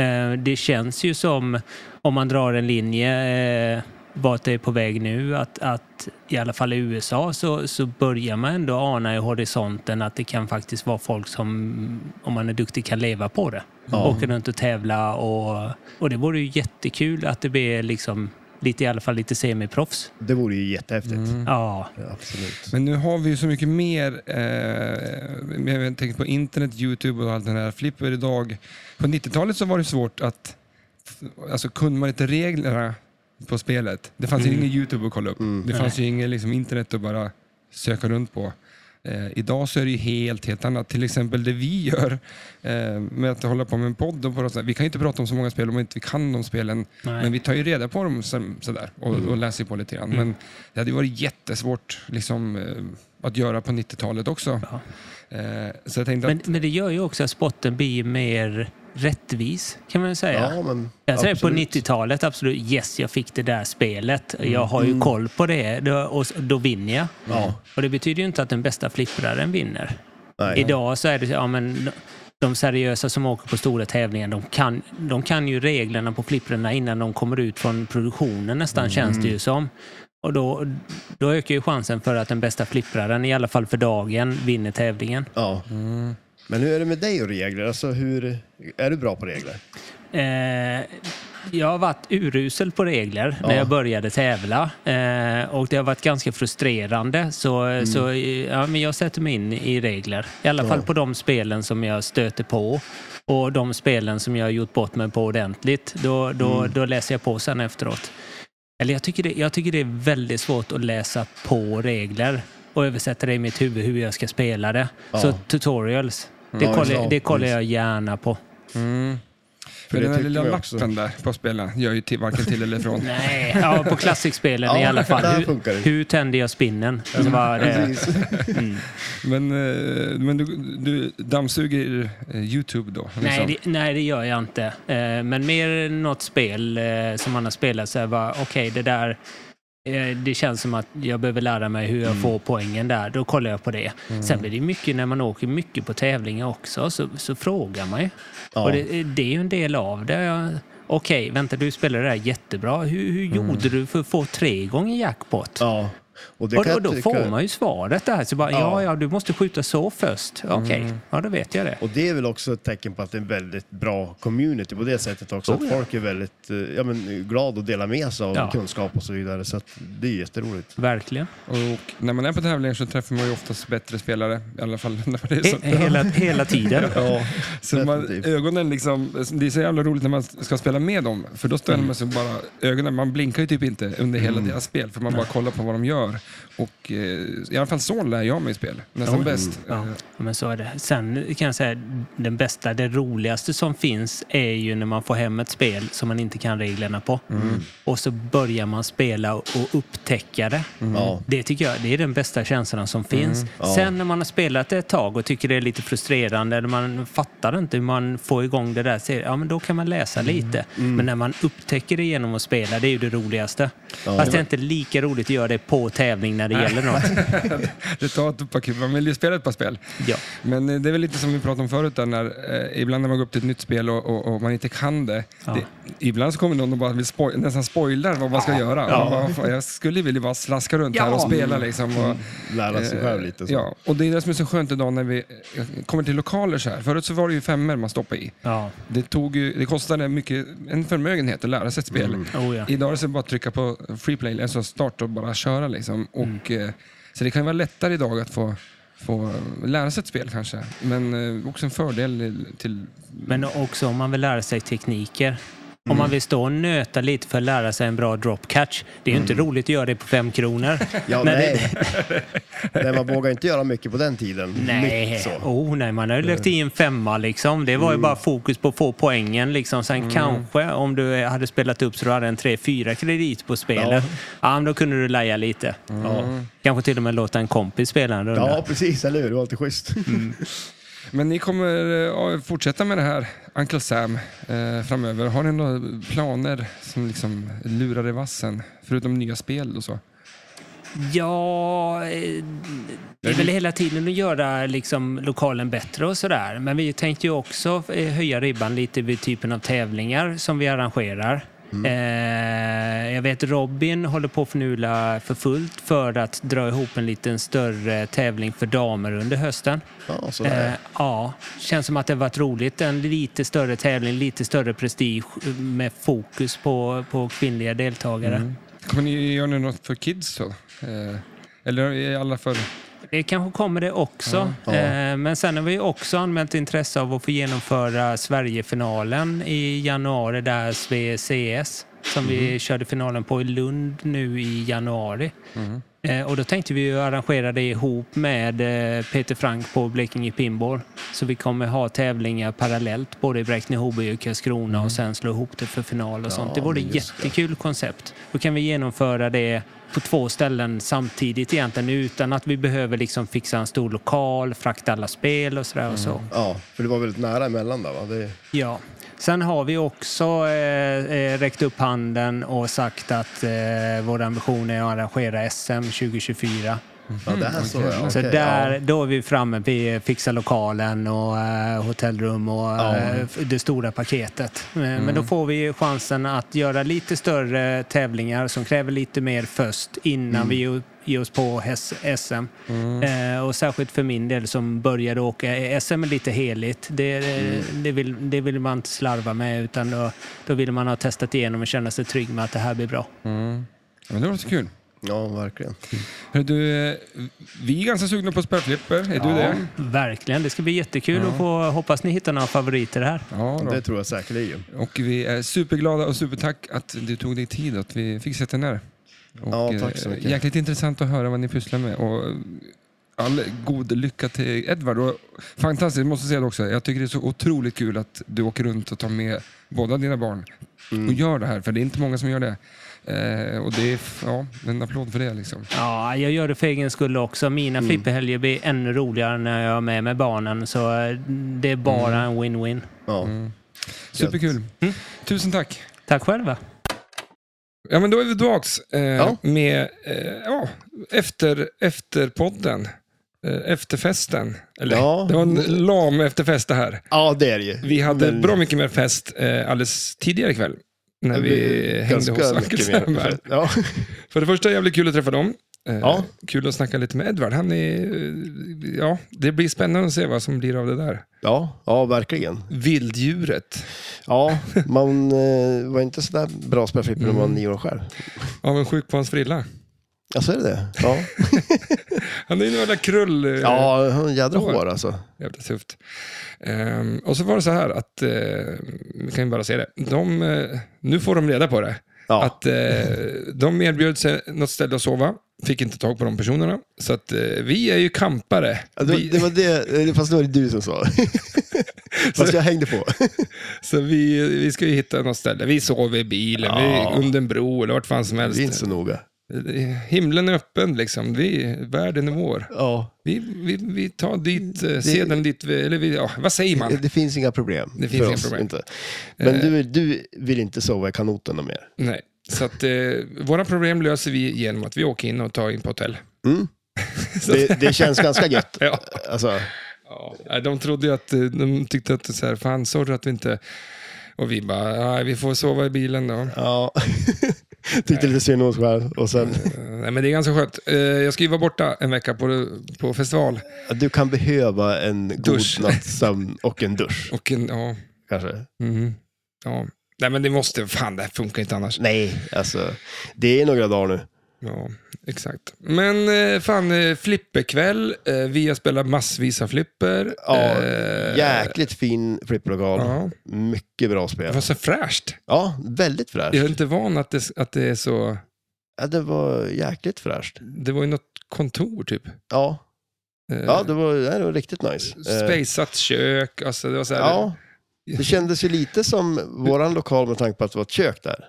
Eh, Det känns ju som, om man drar en linje eh, vart det är på väg nu, att, att i alla fall i USA så, så börjar man ändå ana i horisonten att det kan faktiskt vara folk som, om man är duktig, kan leva på det. Ja. Åka runt och tävla och, och det vore ju jättekul att det blir liksom lite, i alla fall lite semiproffs. Det vore ju jättehäftigt. Mm. Ja, Ja, absolut. Men nu har vi ju så mycket mer, eh, jag tänker på internet, Youtube och allt det där. Flipper idag, på 90-talet så var det svårt att, alltså kunde man inte reglerna på spelet. Det fanns ju ingen Youtube att kolla upp. Det fanns ju inget liksom, internet att bara söka runt på. Eh, idag så är det ju helt, helt annat. Till exempel det vi gör eh, med att hålla på med en podd. Och på, vi kan ju inte prata om så många spel om inte vi kan de spelen. Nej. Men vi tar ju reda på dem så, sådär och, och läser på lite grann. Men det hade ju varit jättesvårt liksom, eh, att göra på 90-talet också. Eh, så jag tänkte men, att... men det gör ju också att sporten blir mer rättvis, kan man säga. Ja, men Jag säger på absolut. 90-talet, absolut, yes, jag fick det där spelet. Jag har Mm. ju koll på det då, och då vinner jag. Ja, Och det betyder ju inte att den bästa flippraren vinner. nej. Idag så är det ja, men de seriösa som åker på stora tävlingar, de kan, de kan ju reglerna på flipprarna innan de kommer ut från produktionen nästan, Mm. känns det ju som. Och då, då ökar ju chansen för att den bästa flippraren, i alla fall för dagen, vinner tävlingen. Ja. Men hur är det med dig och regler? Alltså, hur, är du bra på regler? Eh, jag har varit urusel på regler när Ja. jag började tävla eh, och det har varit ganska frustrerande. Så, så eh, ja, men jag sätter mig in i regler. I alla Mm. Ja. fall på de spelen som jag stöter på och de spelen som jag har gjort bort mig på ordentligt. Då, då, Mm. då läser jag på sen efteråt. Eller jag tycker, det, jag tycker det är väldigt svårt att läsa på regler och översätta det i mitt huvud hur jag ska spela det. Så tutorials, det, Ja, kollar, det kollar jag gärna på. Mm. För den tycker lilla lappen där på spelen gör ju till, varken till eller från. Nej, ja, på klassikspelen i Ja, alla fall. där Hur, hur tänder jag spinnen? Precis. mm. Men, eh, men du, du dammsuger eh, Youtube då? nej, liksom? det, nej, det gör jag inte. Men mer något spel som man har spelat så här bara, okej, det där det känns som att jag behöver lära mig hur jag Mm. får poängen där. Då kollar jag på det. Sen blir det mycket när man åker mycket på tävlingar också, så, så frågar man ju. Ja. Och det, det är ju en del av det. Jag- Okej, vänta, du spelar det där jättebra. Hur, hur gjorde du för att få tre gånger jackpot? Ja. Och, det Och, och då tycka- får man ju svaret där. Så bara, ja. Ja. ja, du måste skjuta så först. Okej, ja då vet jag det. Och det är väl också ett tecken på att det är en väldigt bra community på det sättet också. Oh, att ja. folk är väldigt eh, ja, men, glada att dela med sig av Ja. kunskap och så vidare. Så att det är jätteroligt. Verkligen. Och när man är på tävlingar så träffar man ju oftast bättre spelare. I alla fall när det är så. He hela, hela tiden. Ja, Så man, ögonen liksom, det är så jävla roligt när man ska spela med dem. För då ställer man sig bara, ögonen, man blinkar ju typ inte under hela deras spel. För man bara kollar på vad de gör. Gör. Och eh, i alla fall så lär jag mig spel. Nästan Ja. bäst. Ja, men så är det. Sen kan jag säga, den bästa, det roligaste som finns är ju när man får hem ett spel som man inte kan reglerna på. Och så börjar man spela och upptäcka det. Ja. Det tycker jag det är den bästa känslan som finns. Ja. Sen när man har spelat det ett tag och tycker det är lite frustrerande eller man fattar inte hur man får igång det där, så, ja men då kan man läsa lite. Men när man upptäcker det genom att spela, det är ju det roligaste. Fast det är inte lika roligt att göra det på tävling när det gäller något. Det tar ett par kul. Man vill ju spela ett par spel. Ja. Men eh, det är väl lite som vi pratade om förut, där, när, eh, ibland när man går upp till ett nytt spel och, och, och man inte kan det, Ja. det. Ibland så kommer någon och bara vill spoil, nästan spoilar vad man ska göra. Och man bara, "Fan, jag skulle vilja bara slaska runt här och spela liksom. Och, Lära sig själv lite. Så. Ja, och det är det som är så skönt idag när vi eh, kommer till lokaler så här. Förut så var det ju femmer man stoppade i. Ja. Det, tog ju, det kostade mycket, en förmögenhet att lära sig ett spel. Oh, ja. Idag är det så bara att trycka på freeplay, alltså start och bara köra. Liksom. Och, eh, så det kan ju vara lättare idag att få, få lära sig ett spel kanske. Men eh, också en fördel till... Men också om man vill lära sig tekniker. Om man vill stå och nöta lite för att lära sig en bra drop catch. Det är ju inte roligt att göra det på fem kronor. Ja, Men nej. nej, man vågar inte göra mycket på den tiden. Nej, oh, nej, man har ju lagt i en femma liksom. Det var ju bara fokus på att få poängen liksom. Sen kanske om du hade spelat upp så du hade en 3-4 kredit på spelet. Ja. men då kunde du leja lite. Ja. Kanske till och med låta en kompis spela en runda. ja, precis. Eller hur? Det var alltid schysst. Men ni kommer eh, fortsätta med det här, Uncle Sam, eh, framöver. Har ni några planer som liksom lurar i vassen? Förutom nya spel och så? Ja, eh, det är väl hela tiden att göra liksom, lokalen bättre och sådär. Men vi tänkte ju också eh, höja ribban lite vid typen av tävlingar som vi arrangerar. Eh, jag vet Robin håller på att förnula för fullt för att dra ihop en liten större tävling för damer under hösten. Ja. Eh, ja, känns som att det har varit roligt. En lite större tävling, lite större prestige med fokus på, på kvinnliga deltagare. Kommer ni göra något för kids då? Eh, eller är alla för... Det kanske kommer det också. Ja. Eh, Men sen har vi också anmält intresse av att få genomföra Sverigefinalen i januari, där SVCS, som vi körde finalen på i Lund nu i januari. Eh, Och då tänkte vi arrangera det ihop med eh, Peter Frank på Blekinge Pinball. Så vi kommer ha tävlingar parallellt både i Bräkne-Hoby och Karlskrona och sen slå ihop det för final och sånt. Det vore ett just det. jättekul koncept. Då kan vi genomföra det på två ställen samtidigt egentligen utan att vi behöver liksom fixa en stor lokal, frakta alla spel och sådär och så. Ja, för det var väldigt nära emellan där va? Det, Ja. Sen har vi också eh, eh, räckt upp handen och sagt att eh, vår ambition är att arrangera SM 2024. Ja, det är så. Ja, där, ja. då är vi framme vid fixa lokalen och eh, hotellrum och eh, f- det stora paketet. Eh, Men då får vi chansen att göra lite större tävlingar som kräver lite mer först innan vi ger- oss på SM. Eh, och särskilt för min del som började åka. eh, SM är lite heligt. Det, det, vill, det vill man inte slarva med utan då, då vill man ha testat igenom och känna sig trygg med att det här blir bra. Ja, men det låter kul. Ja, verkligen. Hör du, eh, vi är ganska sugna på spelflipper. Är du det? Verkligen, det ska bli jättekul och få, hoppas ni hittar några favoriter här. Ja, då. Det tror jag säkerligen. Och vi är superglada och supertack att du tog dig tid att vi fick sätta ner. Och, Ja, tack så eh, mycket. Jäkligt intressant att höra vad ni pysslar med. Och eh, all god lycka till Edvard. Och fantastiskt, måste säga det också. Jag tycker det är så otroligt kul att du åker runt och tar med båda dina barn Mm. och gör det här. För det är inte många som gör det. Eh, och det är ja, en applåd för det. Liksom. Ja, jag gör det för egen skull också. Mina flipperhelger blir ännu roligare när jag är med med barnen. Så eh, det är bara en win-win. Ja. Superkul. Tusen tack. Tack själva. Ja, men då är vi tillbaks eh, Ja. med eh, ja, efter, efterpodden. Eh, efterfesten. Eller, Ja. Det var en lam efterfest det här. ja, det är det ju. Vi hade Men- bra mycket mer fest eh, alldeles tidigare ikväll. När vi hängde Ganska hos mer. här. Ja. För det första, jävligt kul att träffa dem. Eh, Ja. Kul att snacka lite med Edvard. Han är, eh, ja, det blir spännande att se vad som blir av det där. Ja, ja, verkligen. Vilddjuret Ja, man eh, var inte sådär bra spelflipper när man Mm. var nio år själv. av en sjuk på hans frilla. Ja, så är det det? Ja, Han är ju en jävla krull. eh, ja han har jädra hår. alltså. Jävligt tufft. Ehm, och så var det så här att, eh, vi kan ju bara se det, de, eh, nu får de reda på det. Ja. Att eh, de erbjöd sig något ställe att sova, fick inte tag på de personerna. Så att eh, vi är ju kampare. Ja, det, vi, det var det, eh, fast det var det du som sa. fast jag hängde på. Så vi, vi ska ju hitta något ställe. Vi sover i bilen, Ja. vi, under en bro eller vart fan som helst. Det är inte så noga. Himlen är öppen liksom. Vi, världen är vår. Ja, Vi, vi, vi tar dit, eh, sedeln dit, vi, eller vi, ja, vad säger man? det finns inga problem Det finns inga problem. Inte. Men Eh. du, du vill inte sova i kanoten mer? Nej. Så att eh, våra problem löser vi genom att vi åker in och tar in på hotell. Mm. Det, det känns ganska gött. Ja. Alltså, Ja, de trodde ju att, eh, de tyckte att det så här, fan sorry att vi inte... Och vi bara, nej, vi får sova i bilen då. ja. Tyckte lite synd om oss själv. Och sen, Eh, Nej, men det är ganska skönt. Eh, Jag ska ju vara borta en vecka på, på festival. du kan behöva en god Dusch. natts sömn och en dusch, Och en, ja, kanske. mhm, ja. Nej, men det måste, fan det här funkar inte annars. Nej, alltså. Det är några dagar nu. Ja, exakt. Men eh, fan, eh, flipperkväll. Eh, vi har spelat massvis av flipper. Ja, Jäkligt fin flipplokal. Ja, Mycket bra det spel. var så fräscht. Ja, väldigt fräscht. Jag är inte van att det, att det är så... Ja, det var jäkligt fräscht. Det var ju något kontor typ. Ja, ja det, var, det var riktigt nice. Spejsat kök, alltså det var så här, Ja, det kändes ju lite som våran lokal med tanke på att det var ett kök där.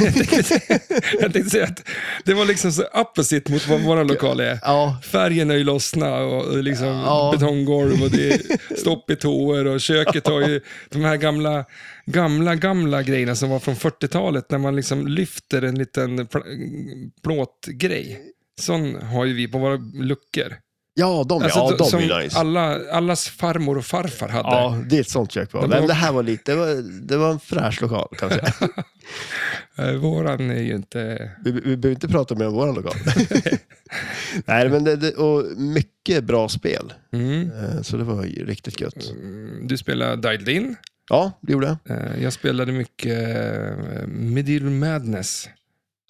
jag, tänkte, säga att det var liksom så opposite mot vad våra lokal är. Ja, Färgen är ju lossna och liksom Ja. betonggolv och det är stopp i toor och köket har ju de här gamla, gamla, gamla grejerna som var från 40-talet när man liksom lyfter en liten pl- plåtgrej. Sån har ju vi på våra luckor. Ja de, Alltså, ja, de som är nice. alla, allas farmor och farfar hade. Ja, det är ett sånt kök. De Men var- det här var lite, det var, det var en fräsch lokal kan jag säga. Eh, Våran är ju inte... Vi, vi behöver inte prata mer om våran lokal. Nej, men det, det, och mycket bra spel. Mm. Eh, Så det var riktigt gött. Mm, Du spelar Dialed In. Ja, det gjorde jag. Eh, Jag spelade mycket Medieval Madness.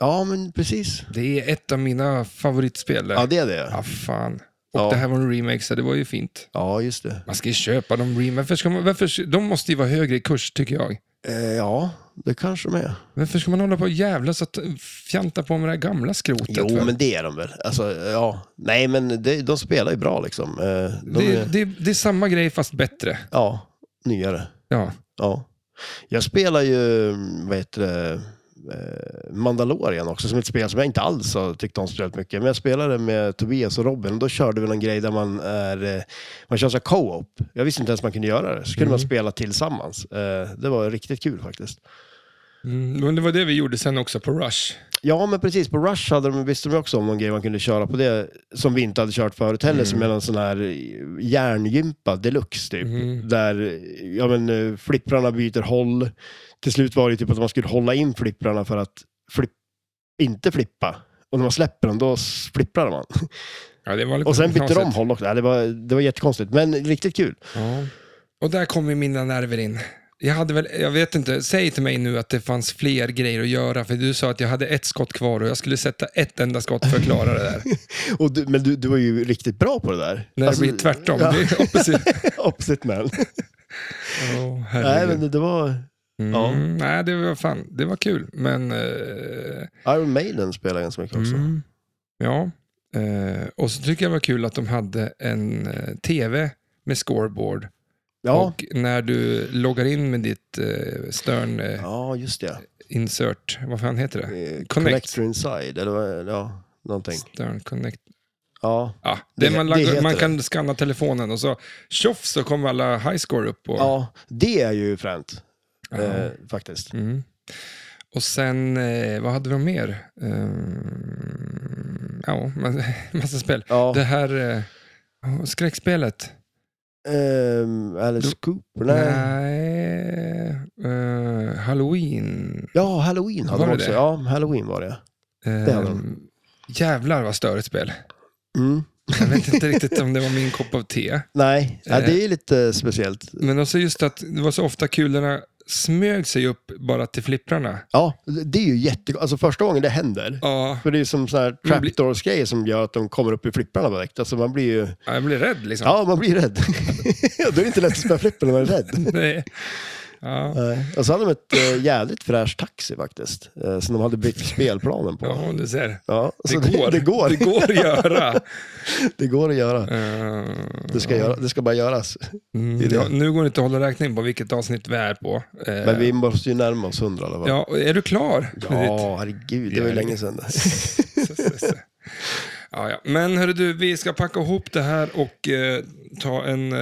Ja, men precis. Det är ett av mina favoritspel. Ja, det är det. Ja, fan. Och Ja. det här var en remake, så det var ju fint. Ja, just det. Man ska ju köpa de remake. Varför ska man, varför, de måste ju vara högre i kurs, tycker jag. Eh, Ja, det kanske de är. Varför ska man hålla på och jävlas och t- fjanta på med det här gamla skrotet? Jo, för? men det är de väl. Alltså, ja. Nej, men det, de spelar ju bra liksom. Eh, De det, är, det, det är samma grej fast bättre. Ja, nyare. Ja. Ja. Jag spelar ju, vad heter det, eh, Mandalorian också, som ett spel som jag inte alls har tyckt om speciellt mycket. Men jag spelade med Tobias och Robin och då körde vi någon grej där man är, eh, man kör så co-op. Jag visste inte ens man kunde göra det. Så kunde man spela tillsammans. Eh, Det var riktigt kul faktiskt. Mm, men det var det vi gjorde sen också på Rush. Ja, men precis. På Rush hade de, visste de också om någon grej man kunde köra på det som vi inte hade kört förut heller, som är någon sån här järngympa deluxe typ. Mm. Där ja, men, eh, flipprarna byter håll. Till slut var det typ att man skulle hålla in flipprarna för att flipp, inte flippa. Och när man släpper dem, då flipprar man. Ja, det var lite Och sen bytte de håll också. Nej, det, var, det var jättekonstigt, men riktigt kul. Ja. Och där kommer mina nerver in. Jag hade väl, jag vet inte, säg till mig nu att det fanns fler grejer att göra, för du sa att jag hade ett skott kvar och jag skulle sätta ett enda skott för att klara det där. Och du, men du, du var ju riktigt bra på det där. När Alltså, det blir tvärtom. Ja, Det är opposite. opposite man. Åh, Nej, men det, det var... mm, ja. Nej, det var fan, det var kul. Men, eh, Iron Maiden spelar ganska mycket också. mm, ja. Eh, och så tycker jag det var kul att de hade en eh, tv med scoreboard. Ja. Och när du loggar in med ditt eh, Stern eh, ja, just det. Insert, vad fan heter det? Eh, Connect. Connector inside, eller ja, någonting. Stern Connect. Ja, Ja, det Det- man, det man kan scanna telefonen och så tjoff så kommer alla high score upp. Och, ja det är ju fränt. Eh, faktiskt. Mm. och sen, eh, vad hade de mer? Ehm, ja, ma- massa spel. Ja. Det här eh, skräckspelet. Ehm, Alice Cooper, nej. Nej, eh, Halloween. Ja, Halloween hade Var de det också. det? Ja, Halloween var det. hade de. Ehm, jävlar vad störigt spel. Mm. Jag vet inte riktigt om det var min kopp av te. Nej, ja, Eh. det är lite speciellt. Men också just att det var så ofta kulorna smög sig upp bara till flipprarna. Ja, det är ju jättekonstigt. Alltså första gången det händer. Ja, För det är som sådana här Man trapdoors-grejer som gör att de kommer upp i flipprarna direkt. Alltså man blir ju... jag blir rädd liksom. Ja, man blir rädd. Då är det inte lätt att spela flipper när man är rädd. Nej. Ja. Och så hade de ett äh, jävligt fräscht taxi faktiskt. Äh, som de hade byggt spelplanen på. ja, du ser. Ja, Det går. Det, det, går. Det går att göra. det går att göra. Eh, Det ska, göra, det ska bara göras. Mm, Det ja, nu går det inte att hålla räkning på vilket avsnitt vi är på. Eh, Men vi måste ju närma oss hundra i alla fall. Ja, är du klar? Ja, herregud. Det var ju länge sedan. Ja, ja. Men hörru du, vi ska packa ihop det här och eh, ta en, eh,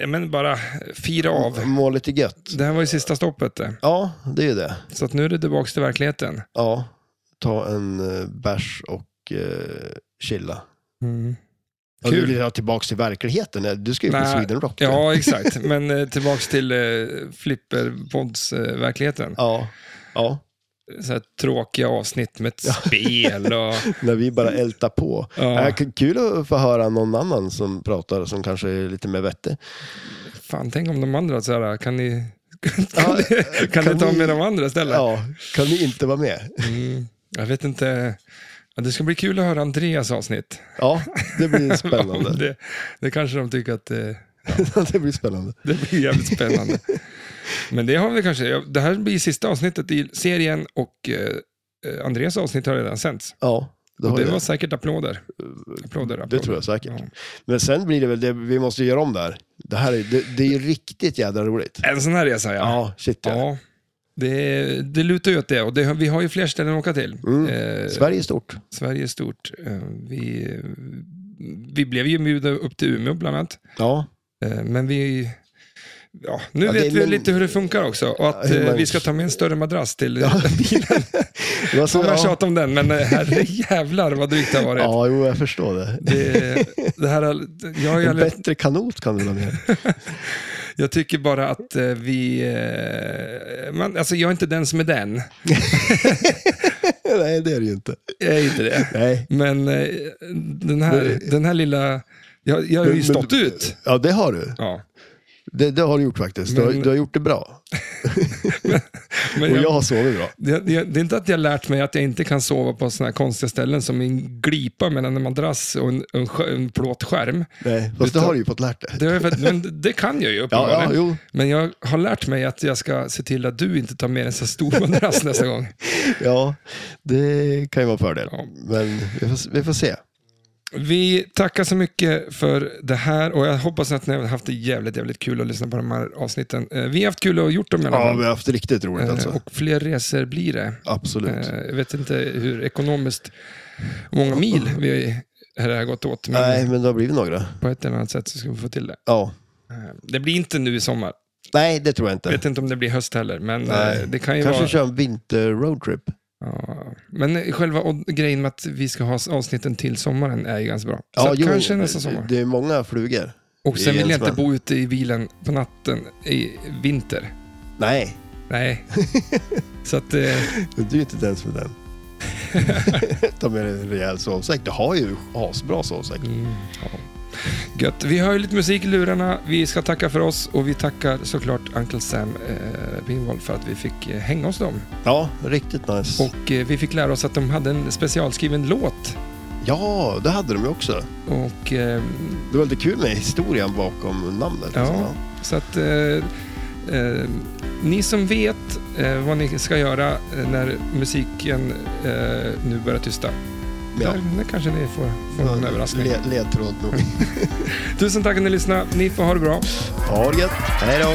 ja men bara fira av. Må lite gött. Det här var ju sista stoppet det. Ja, det är det. Så att nu är det tillbaka till verkligheten. Ja, ta en uh, bärs och uh, chilla. Och Kul. du vill ha tillbaka till verkligheten? Du ska ju på Nej, Sweden Rock. Ja, exakt. Men eh, tillbaks till eh, Flipperpods-verkligheten. ja. Ja, Så tråkiga avsnitt med ett spel och... när vi bara ältar på. Ja. Äh, kul att få höra någon annan som pratar som kanske är lite mer vettig. Fan, tänk om de andra så här, kan ni... Kan, Ja, ni, kan, kan ni ta med de andra istället? Ja, kan ni inte vara med? Mm, jag vet inte. Ja, det ska bli kul att höra Andreas avsnitt. Ja, det blir spännande. det, det kanske de tycker att eh, det blir spännande. det blir jävligt spännande. Men det har vi kanske. Det här blir sista avsnittet i serien och eh, Andreas avsnitt har redan sänts. Ja, det, det var säkert applåder. applåder, applåder. det tror jag säkert. Ja. Men sen blir det väl det, vi måste göra om där. Det här är, det, det är ju riktigt jädra roligt. En sån här resa, ja. Ja, shit ja. ja. Det, det lutar ju åt det och det, vi har ju fler ställen att åka till. Mm. Eh, Sverige är stort. Sverige är stort. Eh, vi, vi blev ju bjudna upp till Umeå bland annat. Ja, Eh, Men vi... Ja, nu Ja, vet vi men- lite hur det funkar också. Och att eh, man- vi ska ta med en större madrass till Ja. bilen. så, Som jag ja. tjatat om den, men eh, herre jävlar vad drygt det har varit. ja, jo, jag förstår det. Det, det här, jag, En aldrig, bättre kanot kan du ha med. jag tycker bara att eh, vi... eh, Man, alltså jag är inte den som är den. Nej, det är det ju inte. Jag är inte det. Nej. Men eh, den här, den här lilla... Jag, jag har ju Men- stått ut. Ja, det har du. Ja. Det, det har du gjort faktiskt. Du, har, Men- du har gjort det bra. Men Och jag, jag har sovit bra. det, det, det är inte att jag har lärt mig att jag inte kan sova på sådana här konstiga ställen som en glipa mellan en madrass och en, en, en plåtskärm. Nej, fast det Utan- har du ju fått lärt dig. Det, men det kan jag ju Ja, uppenbarligen. ja, jo. Men jag har lärt mig att jag ska se till att du inte tar med en så stor madrass nästa gång. Ja, det kan ju vara en fördel. Ja. Men vi får, vi får se. Vi tackar så mycket för det här och jag hoppas att ni har haft det jävligt, jävligt kul att lyssna på de här avsnitten. Eh, Vi har haft kul och gjort dem i alla Ja, fall. vi har haft riktigt roligt Eh, alltså. Och fler resor blir det. Absolut. Eh, Jag vet inte hur ekonomiskt många mil vi här har gått åt, men Nej, men det har blivit några. på ett eller annat sätt så ska vi få till det. Ja. Det blir inte nu i sommar. Nej, det tror jag Jag inte. vet inte om det blir höst heller, men Nej. det kan ju Kanske vara... köra en vinter-roadtrip. Ja, men själva grejen med att vi ska ha avsnitten till sommaren är ju ganska bra. Så Ja, jo, kanske nästa sommar. Det är många flugor. Och sen vill jag inte bo ute i bilen på natten i vinter. Nej, Nej. Så att, eh, du är inte den som är den. Ta med dig en rejäl sovsäck. Du har ju asbra sovsäck. mm, ja. Gött. Vi har ju lite musik i lurarna. Vi ska tacka för oss och vi tackar såklart Uncle Sam eh, Pinwall för att vi fick eh, hänga hos dem. Ja, riktigt nice. Och eh, vi fick lära oss att de hade en specialskriven låt. Ja, det hade de ju också. Och eh, Det var lite kul med historien bakom namnet. Ja. liksom, Så att eh, eh, ni som vet eh, vad ni ska göra eh, när musiken eh, nu börjar tysta. Ja. Där, där kanske ni får, får någon överraskning. Le- ledtråd nog. Tusen tack att ni lyssnade. Ni får ha det bra. Ha det gött. Hej då.